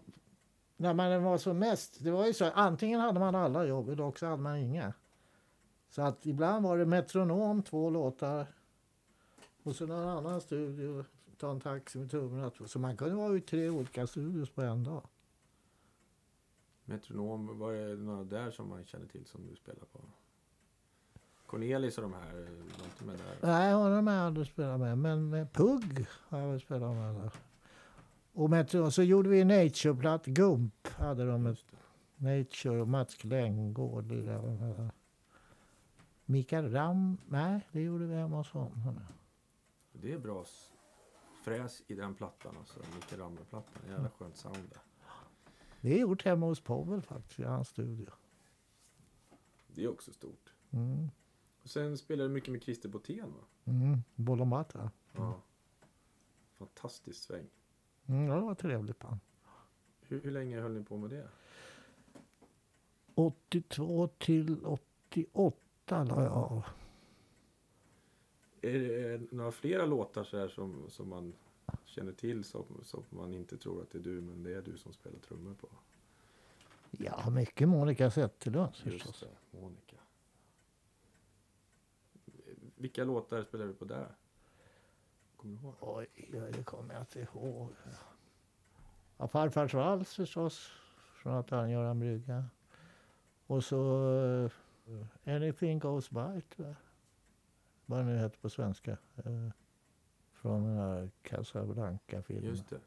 när man var som mest, det var ju så antingen hade man alla jobb eller också hade man inga. Så att ibland var det metronom, två låtar. Och så någon annan studio, ta en taxi med tummen. Så man kunde vara i tre olika studios på en dag. Metronom, var det några där som man känner till som du spelar på? Cornelis och de här, var inte med där? Nej, honom har jag aldrig spelat med. Men med Pugg har jag väl spelat med. Där. Och, med, och så gjorde vi Nature-platt. Gump hade de. Ett, Nature och Mats lirade där. Mikael Ram. Nej, det gjorde vi hemma hos honom. Det är bra fräs i den plattan alltså, Mikael Ramberg-plattan. Jävla skönt sound där. Det är gjort hemma hos Povel faktiskt, i hans studio. Det är också stort. Mm. Och sen spelar du mycket med Christer Botén va? Mm. Bolomata. Ja. Fantastisk sväng. Mm, ja, det var trevligt band. Hur, hur länge höll ni på med det? 82 till 88 la jag av. Är det några flera låtar så här som, som man känner till som, som man inte tror att det är du, men det är du som spelar trummor på? Ja, mycket Monica Zetterlund förstås. Just det, Monica. Vilka låtar spelar du på där? Kommer du ihåg? Oj, oj, det kommer jag inte ihåg. Ja, Farfars vals förstås, från att han gör en brygga. Och så uh, Anything Goes By, jag. Vad det nu heter på svenska. Eh, från den här Casablanca-filmen. Just det.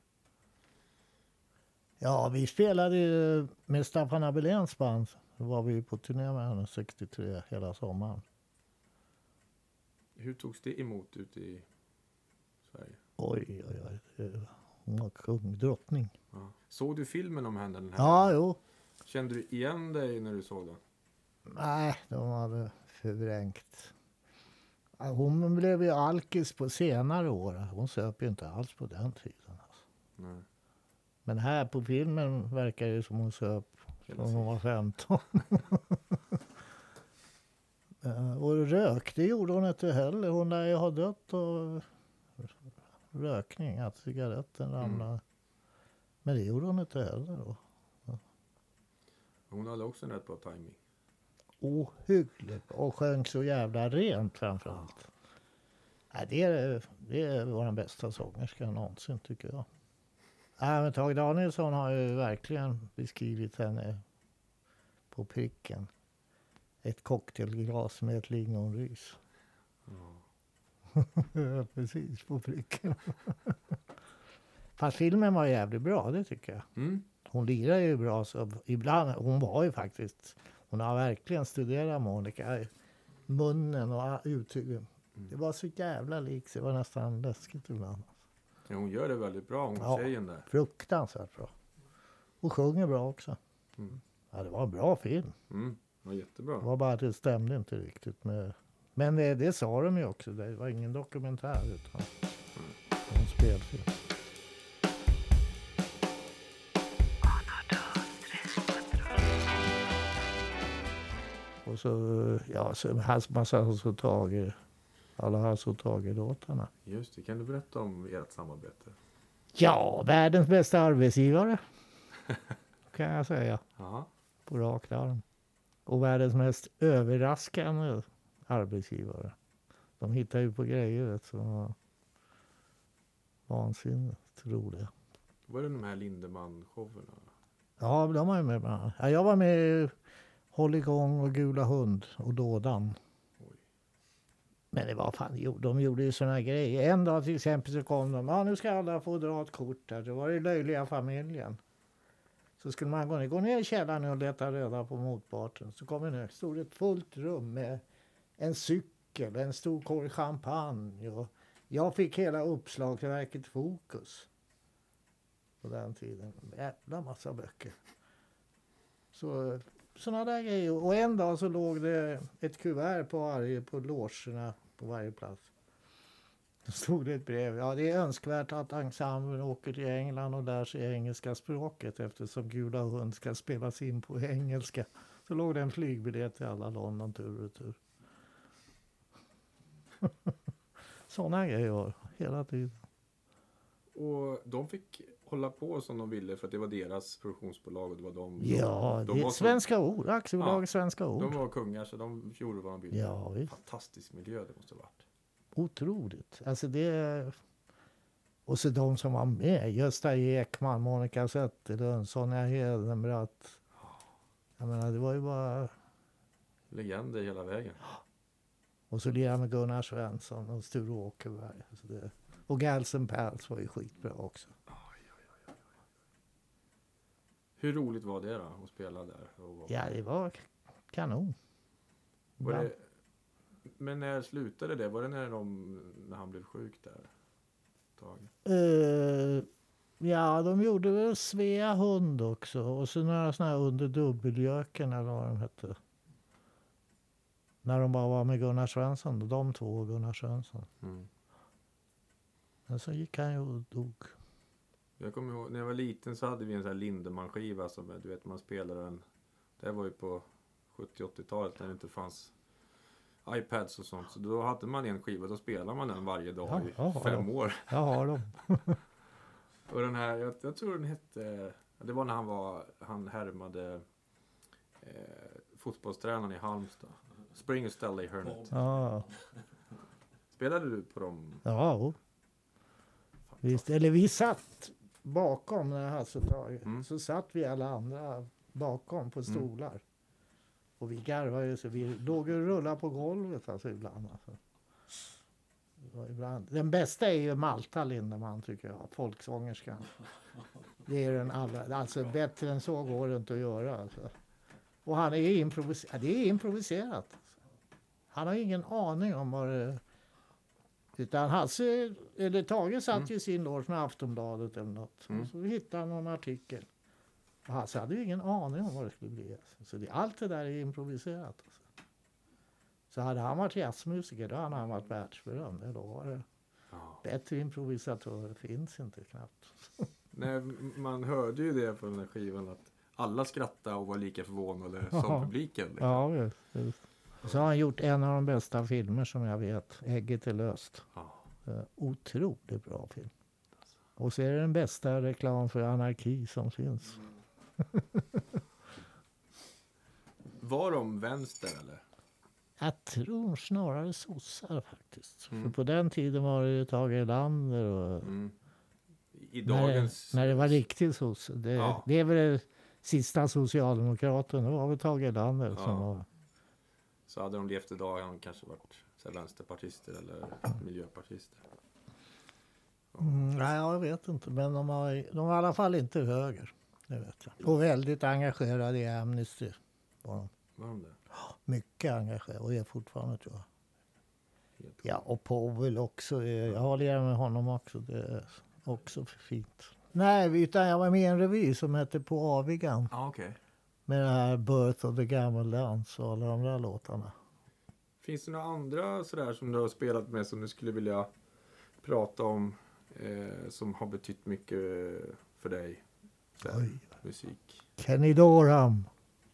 Ja, vi spelade ju med Staffan Abeléns band. Då var vi på turné med henne 63 hela sommaren. Hur togs det emot ute i Sverige? Oj, oj, oj. Hon var kung, drottning. Ja. Såg du filmen om henne? Den här? Ja, jo. Kände du igen dig när du såg den? Nej, de hade förvrängt. Hon blev ju alkis på senare år. Hon söp ju inte alls på den tiden. Alltså. Nej. Men här på filmen verkar det som hon söp Hela från hon var 15. Eh, Och rök, det gjorde hon inte heller. Hon lär ju ha dött av rökning, att cigaretten ramlade. Men det gjorde hon inte heller då. Hon hade också en rätt bra timing. Ohyggligt. Och sjöng så jävla rent framförallt. Ja, det, är, det var den bästa sångerskan någonsin tycker jag. Ja, men Tage Danielsson har ju verkligen beskrivit henne på pricken. Ett cocktailglas med ett lingonris. Ja, Precis på pricken. Fast filmen var jävligt bra, det tycker jag. Mm. Hon lirar ju bra. Så ibland, hon var ju faktiskt... Hon har verkligen studerat Monica. Munnen och uttrycken. Det var så jävla likt det var nästan läskigt ibland. Ja, hon gör det väldigt bra, hon Ja. tjejen där. Fruktansvärt bra. Och sjunger bra också. Mm. Ja, det var en bra film. Mm, var jättebra. Det var bara att det stämde inte riktigt med... Men det, det sa de ju också. Det var ingen dokumentär utan en spelfilm. Och så, ja, så hans massa Hasse och Tage, alla Hasse och Tage-låtarna. Just det, kan du berätta om ert samarbete? Ja, världens bästa arbetsgivare. kan jag säga Ja, på rak arm. Och världens mest överraskande arbetsgivare. De hittar ju på grejer vet, som var vansinnigt roliga. var det de här Lindemann-showerna? Ja, de var ju med bland annat. Ja, jag var med i Håll igång och Gula hund och Dådan. Men det var fan, de gjorde ju såna grejer. En dag till exempel så kom de. Ja, nu ska alla få dra ett kort där. Det var det löjliga familjen. Så skulle man gå ner, gå ner i källaren och leta reda på motparten. Så kom vi ner. Stod ett fullt rum med en cykel, en stor korg champagne. Och jag fick hela uppslagsverket Fokus. På den tiden. En jävla massa böcker. Så sådana där grejer. Och en dag så låg det ett kuvert på varje, på logerna på varje plats. Då stod det ett brev. Ja, det är önskvärt att ensemblen åker till England och lär sig engelska språket eftersom Gula hund ska spelas in på engelska. Så låg det en flygbiljett till alla London tur och retur. Sådana grejer var hela tiden. Och de fick hålla på som de ville för att det var deras produktionsbolag och det var de. Ja, de det var Svenska Ord. Aktiebolaget Svenska Ord. De var kungar så de gjorde vad de ville. Ja, visst. Fantastisk miljö det måste ha varit. Otroligt. Alltså det... Och så de som var med. Gösta Ekman, Monica Zetterlund, Sonja Hedenbratt. Jag menar, det var ju bara... Legender hela vägen. Och så lirade jag med Gunnar Svensson och Sture Åkerberg. Så det... Och Galsen Pals var ju skitbra också. Hur roligt var det då att spela där? Och, Ja, det var kanon. var det, men när slutade det? Var det när, de, när han blev sjuk där? Eh, ja, de gjorde väl Svea hund också. Och så några sådana här under dubbeljöken eller vad de hette. När de bara var med Gunnar Svensson. De två och Gunnar Svensson. Mm. Men så gick han ju och dog. Jag kommer ihåg, när jag var liten så hade vi en sån här Lindemann-skiva som du vet man spelade den. Det var ju på 70-80-talet när det inte fanns iPads och sånt. Så då hade man en skiva, då spelade man den varje dag i ja, fem år. Jag har dem. Och den här, jag, jag tror den hette, det var när han var, han härmade eh, fotbollstränaren i Halmstad. Springer Stanley Hurnett. Ja, Spelade du på dem? ja jo. Visst. Eller vi satt bakom när Hasse Tage. Mm. Så satt vi alla andra bakom på stolar. Och vi garvade ju så vi låg och rullade på golvet alltså ibland. Alltså. Ibland. Den bästa är ju Malta Lindemann tycker jag, folksångerskan. Det är den allra, alltså bättre än så går det inte att göra. Alltså. Och han är improviserat. Det är improviserat. Han har ingen aning om vad det utan Hasse, eller Tage satt ju i sin loge med Aftonbladet eller något. Mm. Så hittade han någon artikel. Och Hasse hade ju ingen aning om vad det skulle bli. Så det, allt det där är improviserat. Alltså. Så hade han varit jazzmusiker då hade han varit världsberömd. Det lovar jag. Ja. Bättre improvisatörer finns inte knappt. Nej, man hörde ju det på den här skivan att alla skrattade och var lika förvånade Ja. som publiken. liksom. Ja, visst, visst. Så har han gjort en av de bästa filmer som jag vet. Ägget är löst. Ja. Eh, otroligt bra film. Och så är det den bästa reklam för anarki som finns. Var de vänster eller? Jag tror snarare sossar faktiskt. Mm. För på den tiden var det ju Tage Erlander och Mm. I när, dagens... det, när det var riktigt sosse. Det, Ja. det är väl det sista socialdemokraten. Det var väl Tage Erlander Ja. som var... Så hade de levt idag hade de kanske varit så vänsterpartister eller miljöpartister. Mm, nej, jag vet inte. Men de var, de var i alla fall inte höger. Det vet jag. Och väldigt engagerade i Amnesty. Var de. Var de det? Mycket engagerade och är fortfarande tror jag. Ja, och Powell också. Jag har lirat med honom också. Det är Också för fint. Nej, utan jag var med i en revy som hette På avigan. Ja, okej. Med det här Birth of the Gammeldance och alla de där låtarna. Finns det några andra sådär som du har spelat med som du skulle vilja prata om eh, som har betytt mycket för dig? Oj. musik. Kenny Dorham,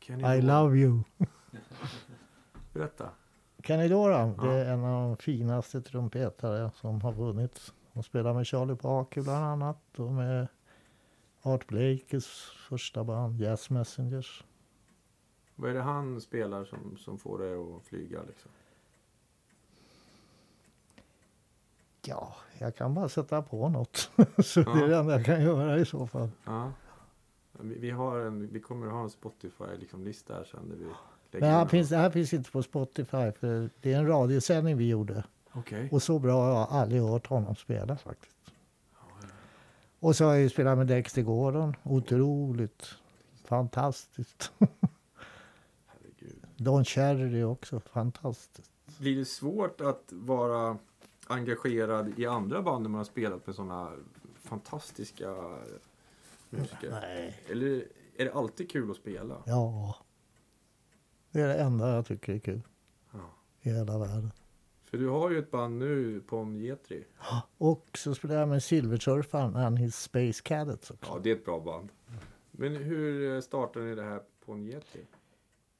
Kenny I love you. Berätta. Kenny Dorham, Ja. det är en av de finaste trumpetare som har vunnits. Han spelar med Charlie Parker bland annat och med Art Blakes första band, Jazz Messengers. Vad är det han spelar som, som får dig att flyga liksom? Ja, jag kan bara sätta på något. Så det är Ja. det enda jag kan göra i så fall. Ja. Vi, har en, vi kommer att ha en Spotify-lista liksom, lista här sen där vi lägger Men här in finns, det här finns inte på Spotify för det är en radiosändning vi gjorde. Okej. Och så bra har jag aldrig hört honom spela faktiskt. Och så har jag ju spelat med Dexter Gordon. Otroligt fantastiskt. Herregud. Don Cherry också. Fantastiskt. Blir det svårt att vara engagerad i andra band när man har spelat med sådana fantastiska musiker? Nej. Eller är det alltid kul att spela? Ja. Det är det enda jag tycker är kul Ja. i hela världen. För du har ju ett band nu, Pom Getri. Och så spelar jag med Silversurfaren and his Space Cadets också. Ja, det är ett bra band. Men hur startade ni det här Pom Getri?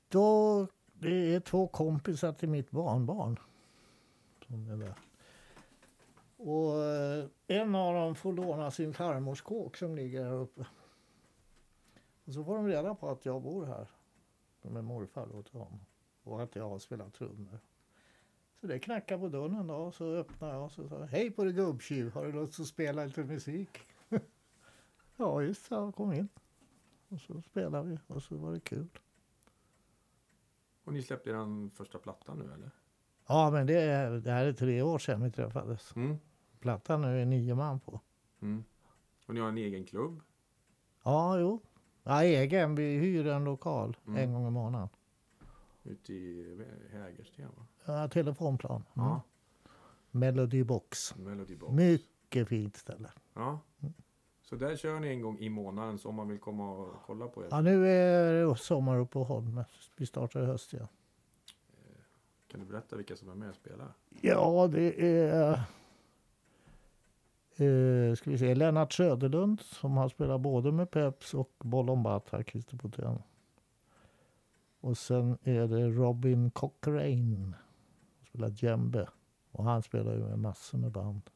Då, det är två kompisar till mitt barnbarn. Som är där. Och eh, en av dem får låna sin farmors kåk som ligger här uppe. Och så får de reda på att jag bor här. Med morfar då till honom. Och att jag har spelat trummor. Så det knackar på dörren då. Så öppnar jag och så sa Hej på dig gubbtjuv, har du lust att spela lite musik? ja just det, kom in. Och så spelade vi och så var det kul. Och ni släppte er första platta nu eller? Ja, men det, är, det här är tre år sedan vi träffades. Mm. Plattan nu är nio man på. Mm. Och ni har en egen klubb? Ja, jo. Ja, egen. Vi hyr en lokal Mm. en gång i månaden. Ute i Hägersten va? Ja, telefonplan. Mm. Ja. Melody Box. Melody Box. Mycket fint ställe. Ja. Så där kör ni en gång i månaden så om man vill komma och kolla på er. Ja, nu är det sommaruppehåll. men Vi startar i höst igen. Kan du berätta vilka som är med och spelar? Ja, det är... Eh, ska vi se, Lennart Söderlund som har spelat både med Peps och Bolombata, Christer Potén. Och sen är det Robin Cochrane som spelar djembe. Och han spelar ju med massor med band.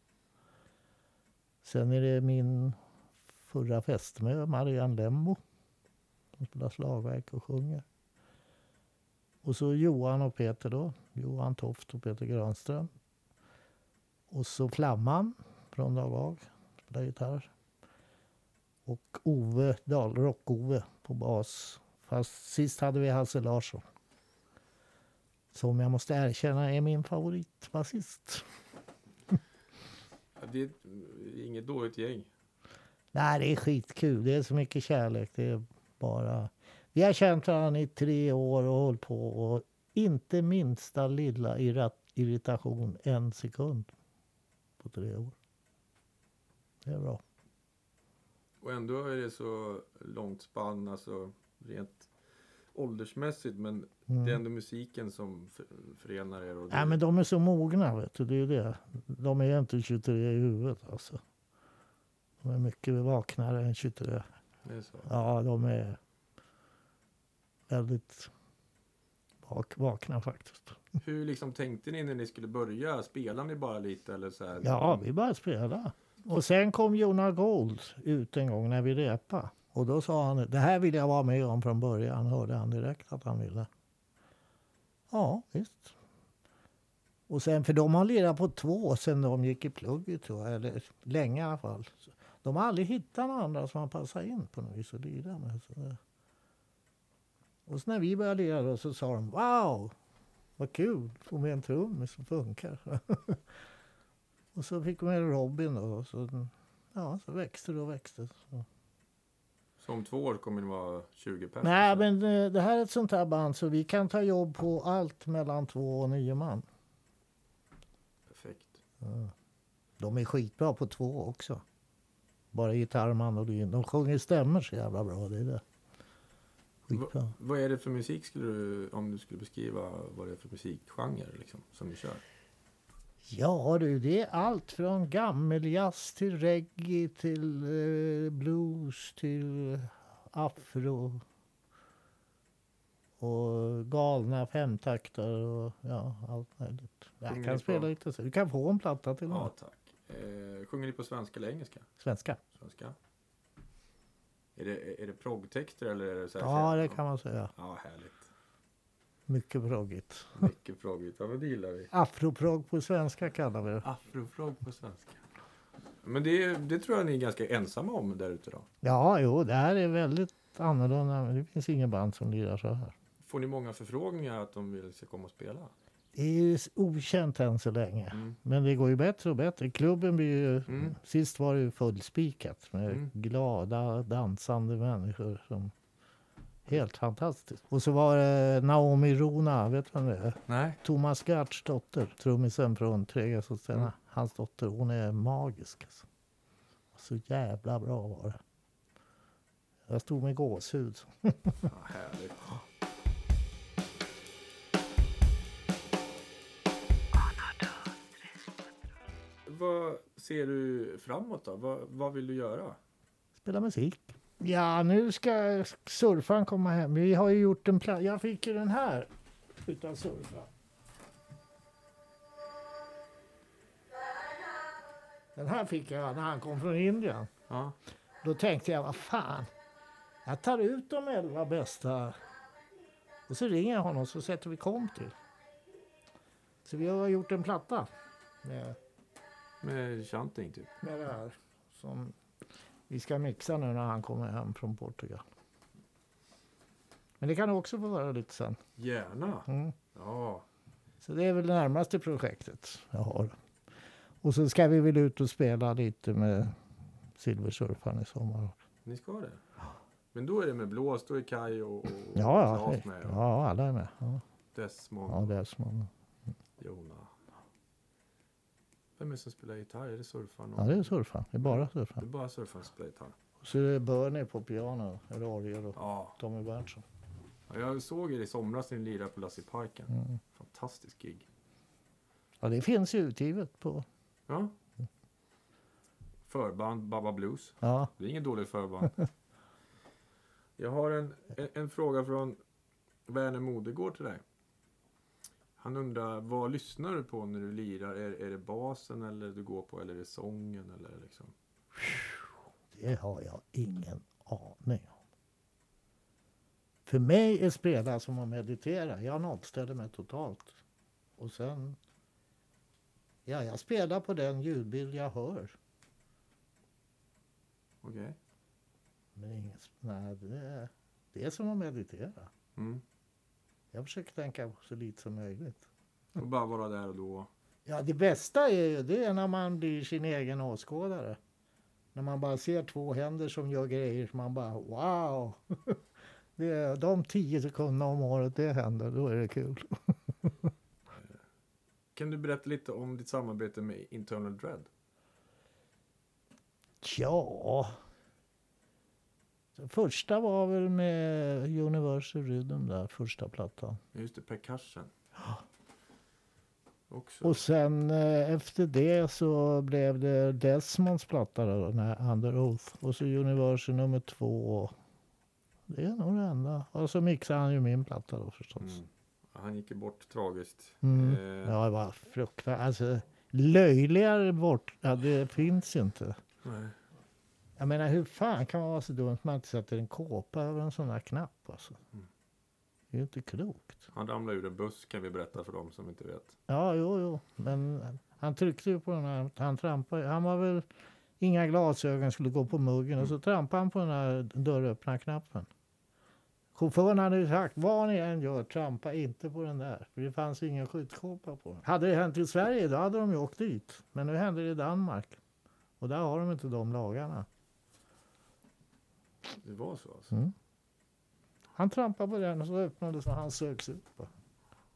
Sen är det min förra fästmö Marianne Lemmo som spelar slagverk och sjunger. Och så Johan och Peter då. Johan Toft och Peter Granström. Och så Flamman från Dag Ag, spelar gitarr. Och Ove Dahl, Rock-Ove på bas. Fast sist hade vi Hasse Larsson. Som jag måste erkänna är min favoritbasist. Det är inget dåligt gäng. Nej, det är skitkul. Det är så mycket kärlek. Det är bara... Vi har känt varandra i tre år och hållit på. Och inte minsta lilla irritation en sekund på tre år. Det är bra. Och ändå är det så långt spann, alltså rent åldersmässigt. Men det är ändå musiken som för- förenar er. Och det, Nej, Mm. men de är så mogna, vet du. Det är det. De är inte 23 i huvudet, alltså. De är mycket vaknare än 23. det är så. Ja, de är väldigt vak vakna faktiskt. Hur liksom tänkte ni när ni skulle börja? Spelade ni bara lite eller så här? Ja, vi började spela. Och sen kom Jonas Gold ut en gång när vi repade. Och då sa han, det här vill jag vara med om från början. Hörde han direkt att han ville. Ja, visst. Och sen, för de har lirat på två sen de gick i plugget tror jag. Eller länge i alla fall. De har aldrig hittat några andra som har passat in på något vis att lira med. Så. Och så när vi började lira då så sa de, wow, vad kul, få med en trummis som funkar. Och så fick vi med Robin då. Och så, ja, så växte det och växte. Så. Så om två år kommer det vara 20 pers? Nej, men eh, det här är ett sånt här band så vi kan ta jobb på allt mellan två och nio man. Perfekt. De är skitbra på två också. Bara gitarr och mandolin. De sjunger stämmer så jävla bra. Det är det. Skitbra. Vad är det för musik skulle du, om du skulle beskriva vad det är för musikgenre liksom, som du kör? Ja du, det är allt från gammeljazz till reggae till eh, blues till afro. Och galna femtakter och ja, allt möjligt. Jag kan spela lite så. Du kan få en platta till Ja, mig. tack. Eh, sjunger ni på svenska eller engelska? Svenska. Svenska. Är det, är det proggtexter eller är det så här Ja, det kan man säga. Ja, härligt. Mycket proggigt. Mycket proggigt. Ja, men det gillar vi. Afroprogg på svenska kallar vi det. Afrofrog på svenska. Men det, det tror jag ni är ganska ensamma om där ute då. Ja, jo, det här är väldigt annorlunda. men Det finns ingen band som lirar så här. Får ni många förfrågningar att de vill ska komma och spela? Det är ju okänt än så länge. Mm. Men det går ju bättre och bättre. Klubben blir ju... Mm. Sist var det ju fullspikat med Mm. glada, dansande människor. Som, helt fantastiskt. Och så var det Naomi Rona, vet du vem det är? Nej. Thomas Gerts dotter, trummisen från Trega Sostena. Mm. Hans dotter, hon är magisk. Alltså. Så jävla bra var det. Jag stod med gåshud. Ja, härligt. Vad ser du framåt då? Vad, vad vill du göra? Spela musik. Ja, nu ska surfaren komma hem. Vi har ju gjort en plan. Jag fick ju den här utav surfaren. Den här fick jag när han kom från Indien. Ja. Då tänkte jag, vad fan. Jag tar ut de elva bästa. Och så ringer jag honom så sätter vi kom till. Så vi har gjort en platta med, Med chanting typ. med det här. Som vi ska mixa nu när han kommer hem från Portugal. Men det kan också få vara lite sen. Gärna. Mm. Ja. Så det är väl det närmaste projektet jag har. Och så ska vi väl ut och spela lite med Silversurfaren i sommar. Ni ska det? Men då är det med blås, då är Kaj och, och Ja, ja, med. Och ja alla är med. Ja, Desmond ja det är som Jona. Vem är det som spelar gitarr? Är det surfaren? Ja, det är surfaren. Det är bara Det är surfaren. bara surfaren som spelar gitarr. Och så är det Bernie på piano, eller orgel och Ja. Tommy Berntsson. Ja, Jag såg er i somras när ni lirade på Lassie Parken. Mm. Fantastisk gig. Ja, det finns ju utgivet på... Ja. Förband Baba Blues. Ja, Det är ingen dålig förband. Jag har en, en, en fråga från Werner Modegård till dig. Han undrar, vad lyssnar du på när du lirar? Är, är det basen eller du går på eller är det sången? Eller liksom? det har jag ingen aning om. För mig är spela som att meditera. Jag nollställer mig totalt. Och sen... Ja, jag spelar på den ljudbild jag hör. Okej. Men inget, nej, det, är, det är som att meditera. Mm. Jag försöker tänka så lite som möjligt. Och bara vara där och då. Ja, det bästa är ju det är när man blir sin egen åskådare. När man bara ser två händer som gör grejer som man bara wow. Det är de tio sekunderna om året det händer, då är det kul. Kan du berätta lite om ditt samarbete med Internal Dread? Ja. Första var väl med Universal Rhythm där, första plattan. Just det, percussion. Också. Och sen eh, efter det så blev det Desmonds platta då, när Under Oath. Och så Universal nummer två. Det är nog det enda. Och så mixade han ju min platta då förstås. Mm. Ja, Han gick ju bort tragiskt. Mm. Eh, Ja, det var fruktansvärt. Alltså, löjligare bort. Ja, det finns inte. nej. Jag menar, hur fan kan man vara så dum att man inte sätter en kåpa över en sån här knapp? Alltså. Mm. Det är ju inte klokt. Han ramlade ur en buss kan vi berätta för dem som inte vet. Ja, jo, jo. Men han tryckte ju på den här. Han trampade. Han var väl inga glasögon, skulle gå på muggen. Och så trampade han på den här dörröppnarknappen. Chauffören hade ju sagt, vad ni än gör, trampa inte på den där. För det fanns ingen skyddskåpa på den. Hade det hänt i Sverige, då hade de ju åkt dit. Men nu hände det i Danmark. Och där har de inte de lagarna. Det var så alltså? Mm. Han trampade på den och så öppnades och han sögs bara.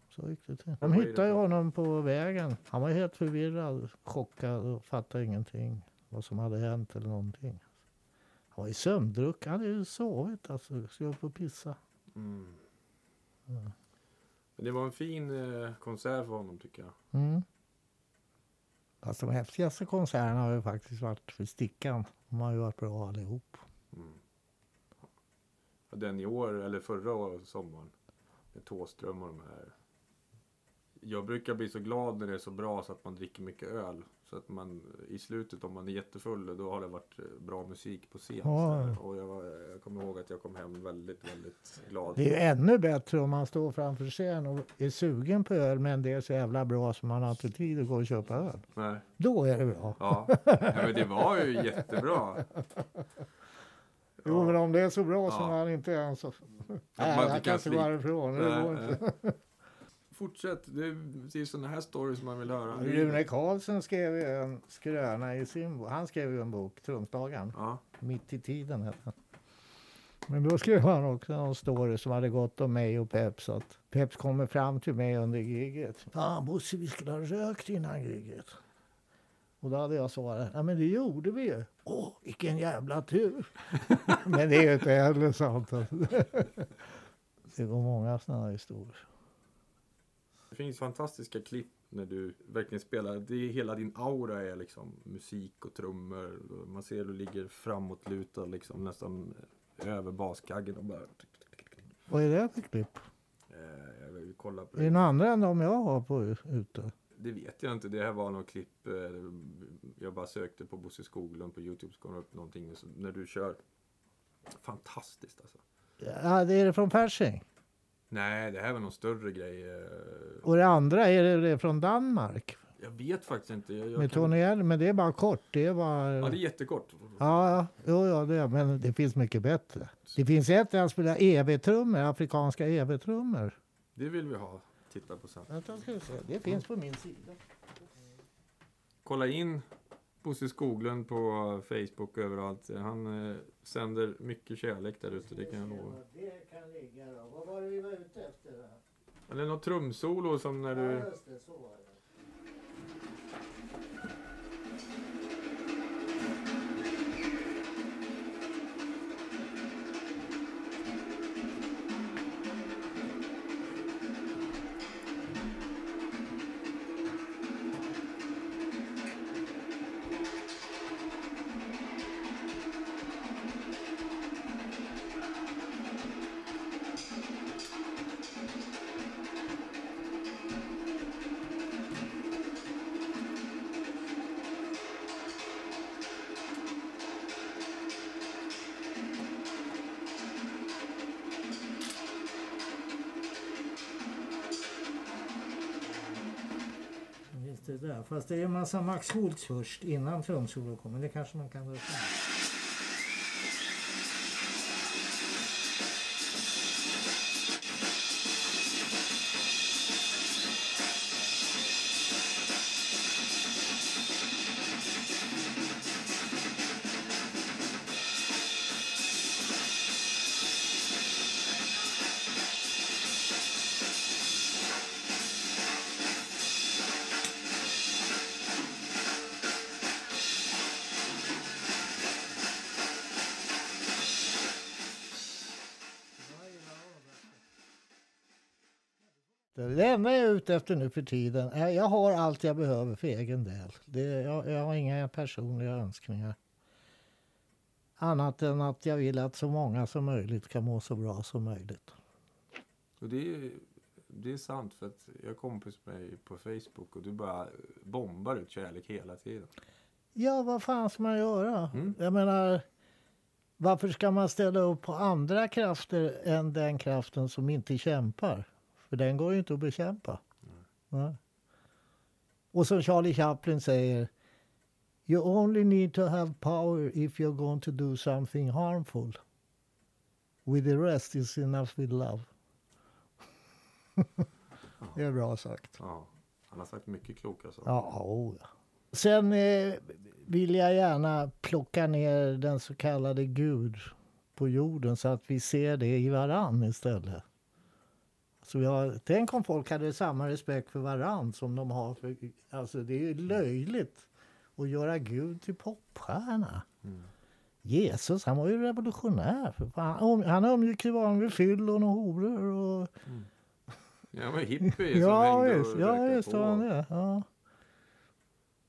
Så gick det till. De hittade ju honom på vägen. Han var helt förvirrad, chockad och fattade ingenting. Vad som hade hänt eller någonting. var ju sömndrucken. Han hade ju sovit alltså. Skulle upp och pissa. Mm. Men det var en fin eh, konsert för honom tycker jag. Mm. Fast de häftigaste konserterna har ju faktiskt varit för Stickan. De har ju varit bra allihop. Mm. Den i år, eller förra sommaren. Med Thåström och de här. Jag brukar bli så glad när det är så bra så att man dricker mycket öl. Så att man i slutet om man är jättefull då har det varit eh, bra musik på scen. Ja. Och jag, var, jag kommer ihåg att jag kom hem väldigt, väldigt glad. Det är ju ännu bättre om man står framför scen och är sugen på öl men det är så jävla bra så man har inte tid att gå och köpa öl. Nej. Då är det bra. Ja. ja, men det var ju jättebra. Jo, men om det är så bra som Ja. man inte ens... Nej, man jag inte kan inte gå härifrån. Det Nej, går inte. nej. Fortsätt. Det är sådana här stories man vill höra. Rune Karlsson skrev ju en skröna i sin bok. Han skrev ju en bok, Trumslagaren. Ja. Mitt i tiden hette den. Men då skrev han också en story som hade gått om mig och Peps. Att Peps kommer fram till mig under giget. Fan Bosse, vi skulle ha rökt innan giget. Och då hade jag svarat, ja men det gjorde vi ju. Åh, vilken jävla tur. men det är ju inte heller sant. alltså. det går många sådana historier. Det finns fantastiska klipp när du verkligen spelar. Det är hela din aura är liksom musik och trummor. Man ser du ligger framåtlutad liksom nästan över baskaggen och bara... Vad är det för klipp? Eh, jag vill kolla på Är det några andra än de jag har på ute? Det vet jag inte. Det här var något klipp. eh, Jag bara sökte på Bosse Skoglund på Youtube så kom det upp någonting. Så när du kör. Fantastiskt alltså. Ja, det är det från Persing. Nej, det här var någon större grej. eh, Och det andra, är det, det från Danmark? Jag vet faktiskt inte. Jag, jag Med kan- Tony L, men det är bara kort. Det är bara... Ja, det är jättekort. Ja, ja, jo, ja, det men det finns mycket bättre. Det finns ett där han spelar EV-trummor, afrikanska EV-trummor. Det vill vi ha. Titta på sen. Vänta, ska vi se. Det finns på min sida. Kolla in Bosse Skoglund på Facebook och överallt. Han eh, sänder mycket kärlek där ute, det kan jag lova. Det kan ligga då. Vad var det vi var ute efter? Eller något trumsolo som när du... just det, så var det. Där. Fast det är en massa Max Schultz först innan trumsolo kommer. Det kanske man kan dra fram. Ute efter nu för tiden är jag har allt jag behöver för egen del. Det, jag, jag har inga personliga önskningar. Annat än att jag vill att så många som möjligt kan må så bra som möjligt. Och det, är, det är sant för att jag kompis med dig på Facebook och du bara bombar ut kärlek hela tiden. Ja, vad fan ska man göra? Mm. Jag menar, varför ska man ställa upp på andra krafter än den kraften som inte kämpar? För den går ju inte att bekämpa. Och som Charlie Chaplin säger, You only need to have power if you're going to do something harmful. With the rest is enough with love. det är bra sagt. Ja, han har sagt mycket kloka saker. Ja, oh. Sen eh, vill jag gärna plocka ner den så kallade Gud på jorden så att vi ser det i varann istället. Så jag, tänk om folk hade samma respekt för varann som de har för... Alltså det är ju löjligt att göra Gud till popstjärna. Jesus, han var ju revolutionär. Han umgick ju bara med fyllon och horor. Och... Ja, men hippie som Ja, hängde visst, och ja, på. var han det. Ja.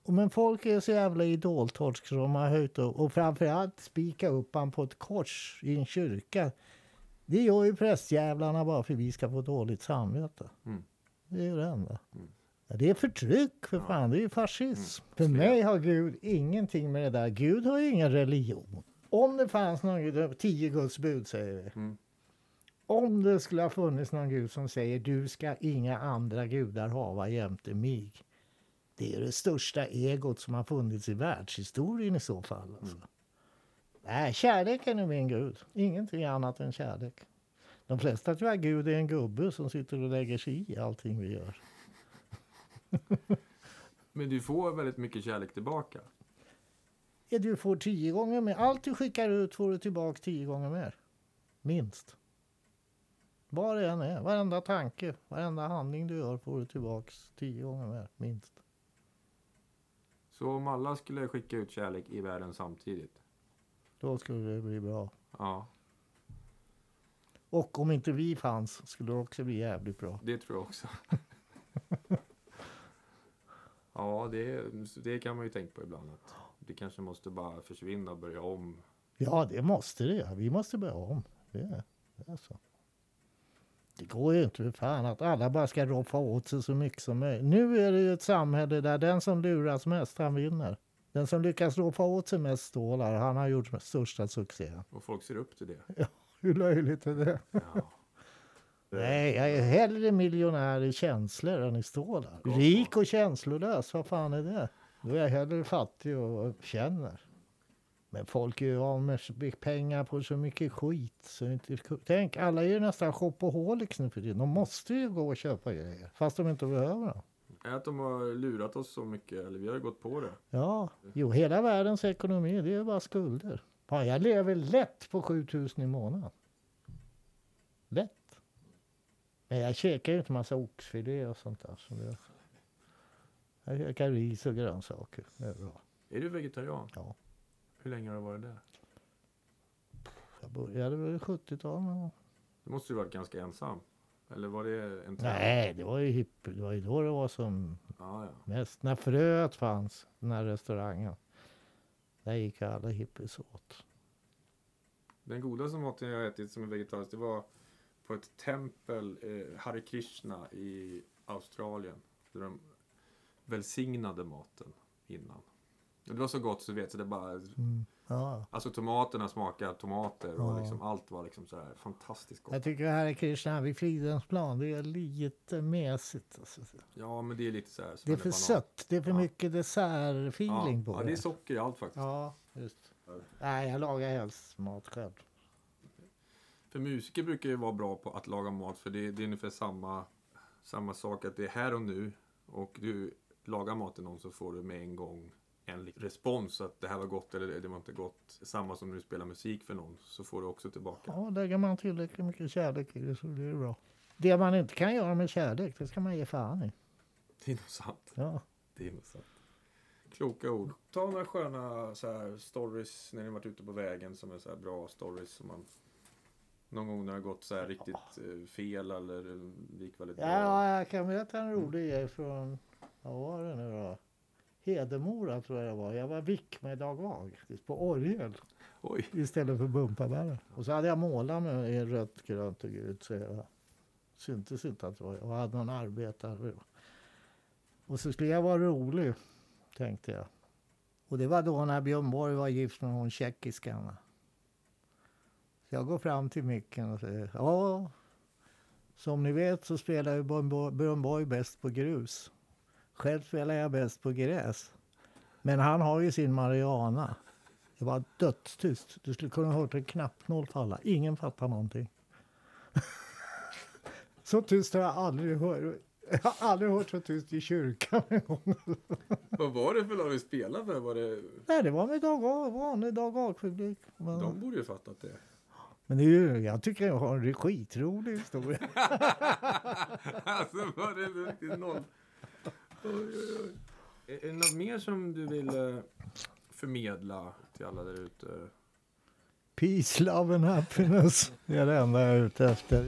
Och men folk är så jävla idoltorsk så de har höjt upp. Och framförallt spika upp han på ett kors i en kyrka. Det gör ju prästjävlarna bara för vi ska få dåligt samvete. Mm. Det är ju det enda. Mm. Ja, det är förtryck för fan, det är ju fascism. För Fel. mig har Gud ingenting med det där. Gud har ju ingen religion. Om det fanns någon Gud, tio Guds bud säger vi. Mm. Om det skulle ha funnits någon Gud som säger du ska inga andra gudar hava jämte mig. Det är det största egot som har funnits i världshistorien i så fall. Alltså. Nej, kärleken är min Gud. Ingenting annat än kärlek. De flesta tror att Gud är en gubbe som sitter och lägger sig i allting vi gör. Men du får väldigt mycket kärlek tillbaka. Ja, du får tio gånger mer. Allt du skickar ut får du tillbaka tio gånger mer. Minst. Vad det än är. Varenda tanke, varenda handling du gör får du tillbaka tio gånger mer. Minst. Så om alla skulle skicka ut kärlek i världen samtidigt. Då skulle det bli bra. Ja, Och om inte vi fanns skulle det också bli jävligt bra. det tror jag också. ja, det, det kan man ju tänka på ibland. Att det kanske måste bara försvinna och börja om. Ja, det måste det. Vi måste börja om. Det det är så. Det går ju inte för fan att alla bara ska roffa åt sig så mycket som möjligt. Nu är det ju ett samhälle där den som luras mest, han vinner. Den som lyckas roffa åt sig mest stålar, han har gjort största succén. Och folk ser upp till det. Hur löjligt är det? Ja. Nej, jag är hellre miljonär i känslor än i stålar. Rik och känslolös, vad fan är det? Då är jag hellre fattig och känner. Men folk är ju av med pengar på så mycket skit. Så inte, tänk, alla är ju nästan shopaholics nu för tiden. De måste ju gå och köpa grejer, fast de inte behöver dem. Är att de har lurat oss så mycket, eller vi har ju gått på det. Ja, jo, hela världens ekonomi, det är bara skulder. Fan, jag lever lätt på 7000 i månaden. Lätt. Men jag käkar ju inte massa oxfilé och sånt där. Så det, jag käkar ris och grönsaker. Det är bra. Är du vegetarian? Ja. Hur länge har du varit det? Jag började väl i 70-talet. någon gång. Du måste ju varit ganska ensam. Eller var det en trend? Nej, det var ju hippie. Det var ju då det var som Ja, ja. mest. När fröet fanns, den här restaurangen. Där gick alla hippies åt. Den godaste maten jag ätit som är vegetarisk, det var på ett tempel, eh, Hare Krishna i Australien. Där de välsignade maten innan. Det var så gott så vet, så det bara... Mm. Ja. Alltså tomaterna smakar tomater och Ja. liksom allt var liksom så här fantastiskt gott. Jag tycker det här är Krishna vid Fridhems plan. Det är lite mesigt. Alltså. Ja, men det är lite så här. Det är för banan. sött. Det är för Ja. mycket dessertfeeling ja. på Ja, det. det är socker i allt faktiskt. Ja, just. Nej, jag lagar helst mat själv. För musiker brukar ju vara bra på att laga mat för det, det är ungefär samma, samma sak att det är här och nu och du lagar mat till någon så får du med en gång en respons att det här var gott eller det var inte gott. Samma som när du spelar musik för någon så får du också tillbaka. Ja, lägger man tillräckligt mycket kärlek i det så blir det bra. Det man inte kan göra med kärlek, det ska man ge fan i. Det är nog sant. Ja. Det är nog sant. Kloka ord. Ta några sköna så här, stories när ni varit ute på vägen som är så här bra stories som man någon gång när det har gått så här riktigt eh, fel eller eh, gick väldigt bra. ja, jag kan berätta en rolig grej från, vad var det nu då? Hedemora tror jag det var. Jag var vick med Dag Wahlqvist på orgel Oj. istället för Bumpabären. Och så hade jag målat med i rött, grönt och gult så jag syntes inte att det var jag. Och hade någon arbetare. Och så skulle jag vara rolig, tänkte jag. Och det var då när Björn Borg var gift med hon tjeckiskan. Så jag går fram till micken och säger ja, som ni vet så spelar ju Björn Borg bäst på grus. Själv spelar jag bäst på gräs. Men han har ju sin Mariana. Det var dödstyst. Du skulle kunna ha hört en knappnål falla. Ingen fattar någonting. så tyst har jag aldrig hört. Jag har aldrig hört så tyst i kyrkan en gång. Vad var det för lag du spelade för? Var det... Nej, det var med dag A, vanlig dag A-publik. Men, De borde ju fattat det. men det är ju, jag tycker jag har en skitrolig historia. alltså var det riktigt noll. Oj, oj, oj. Är det något mer som du vill eh, förmedla till alla där ute? Peace, love and happiness. Det är det enda jag är ute efter.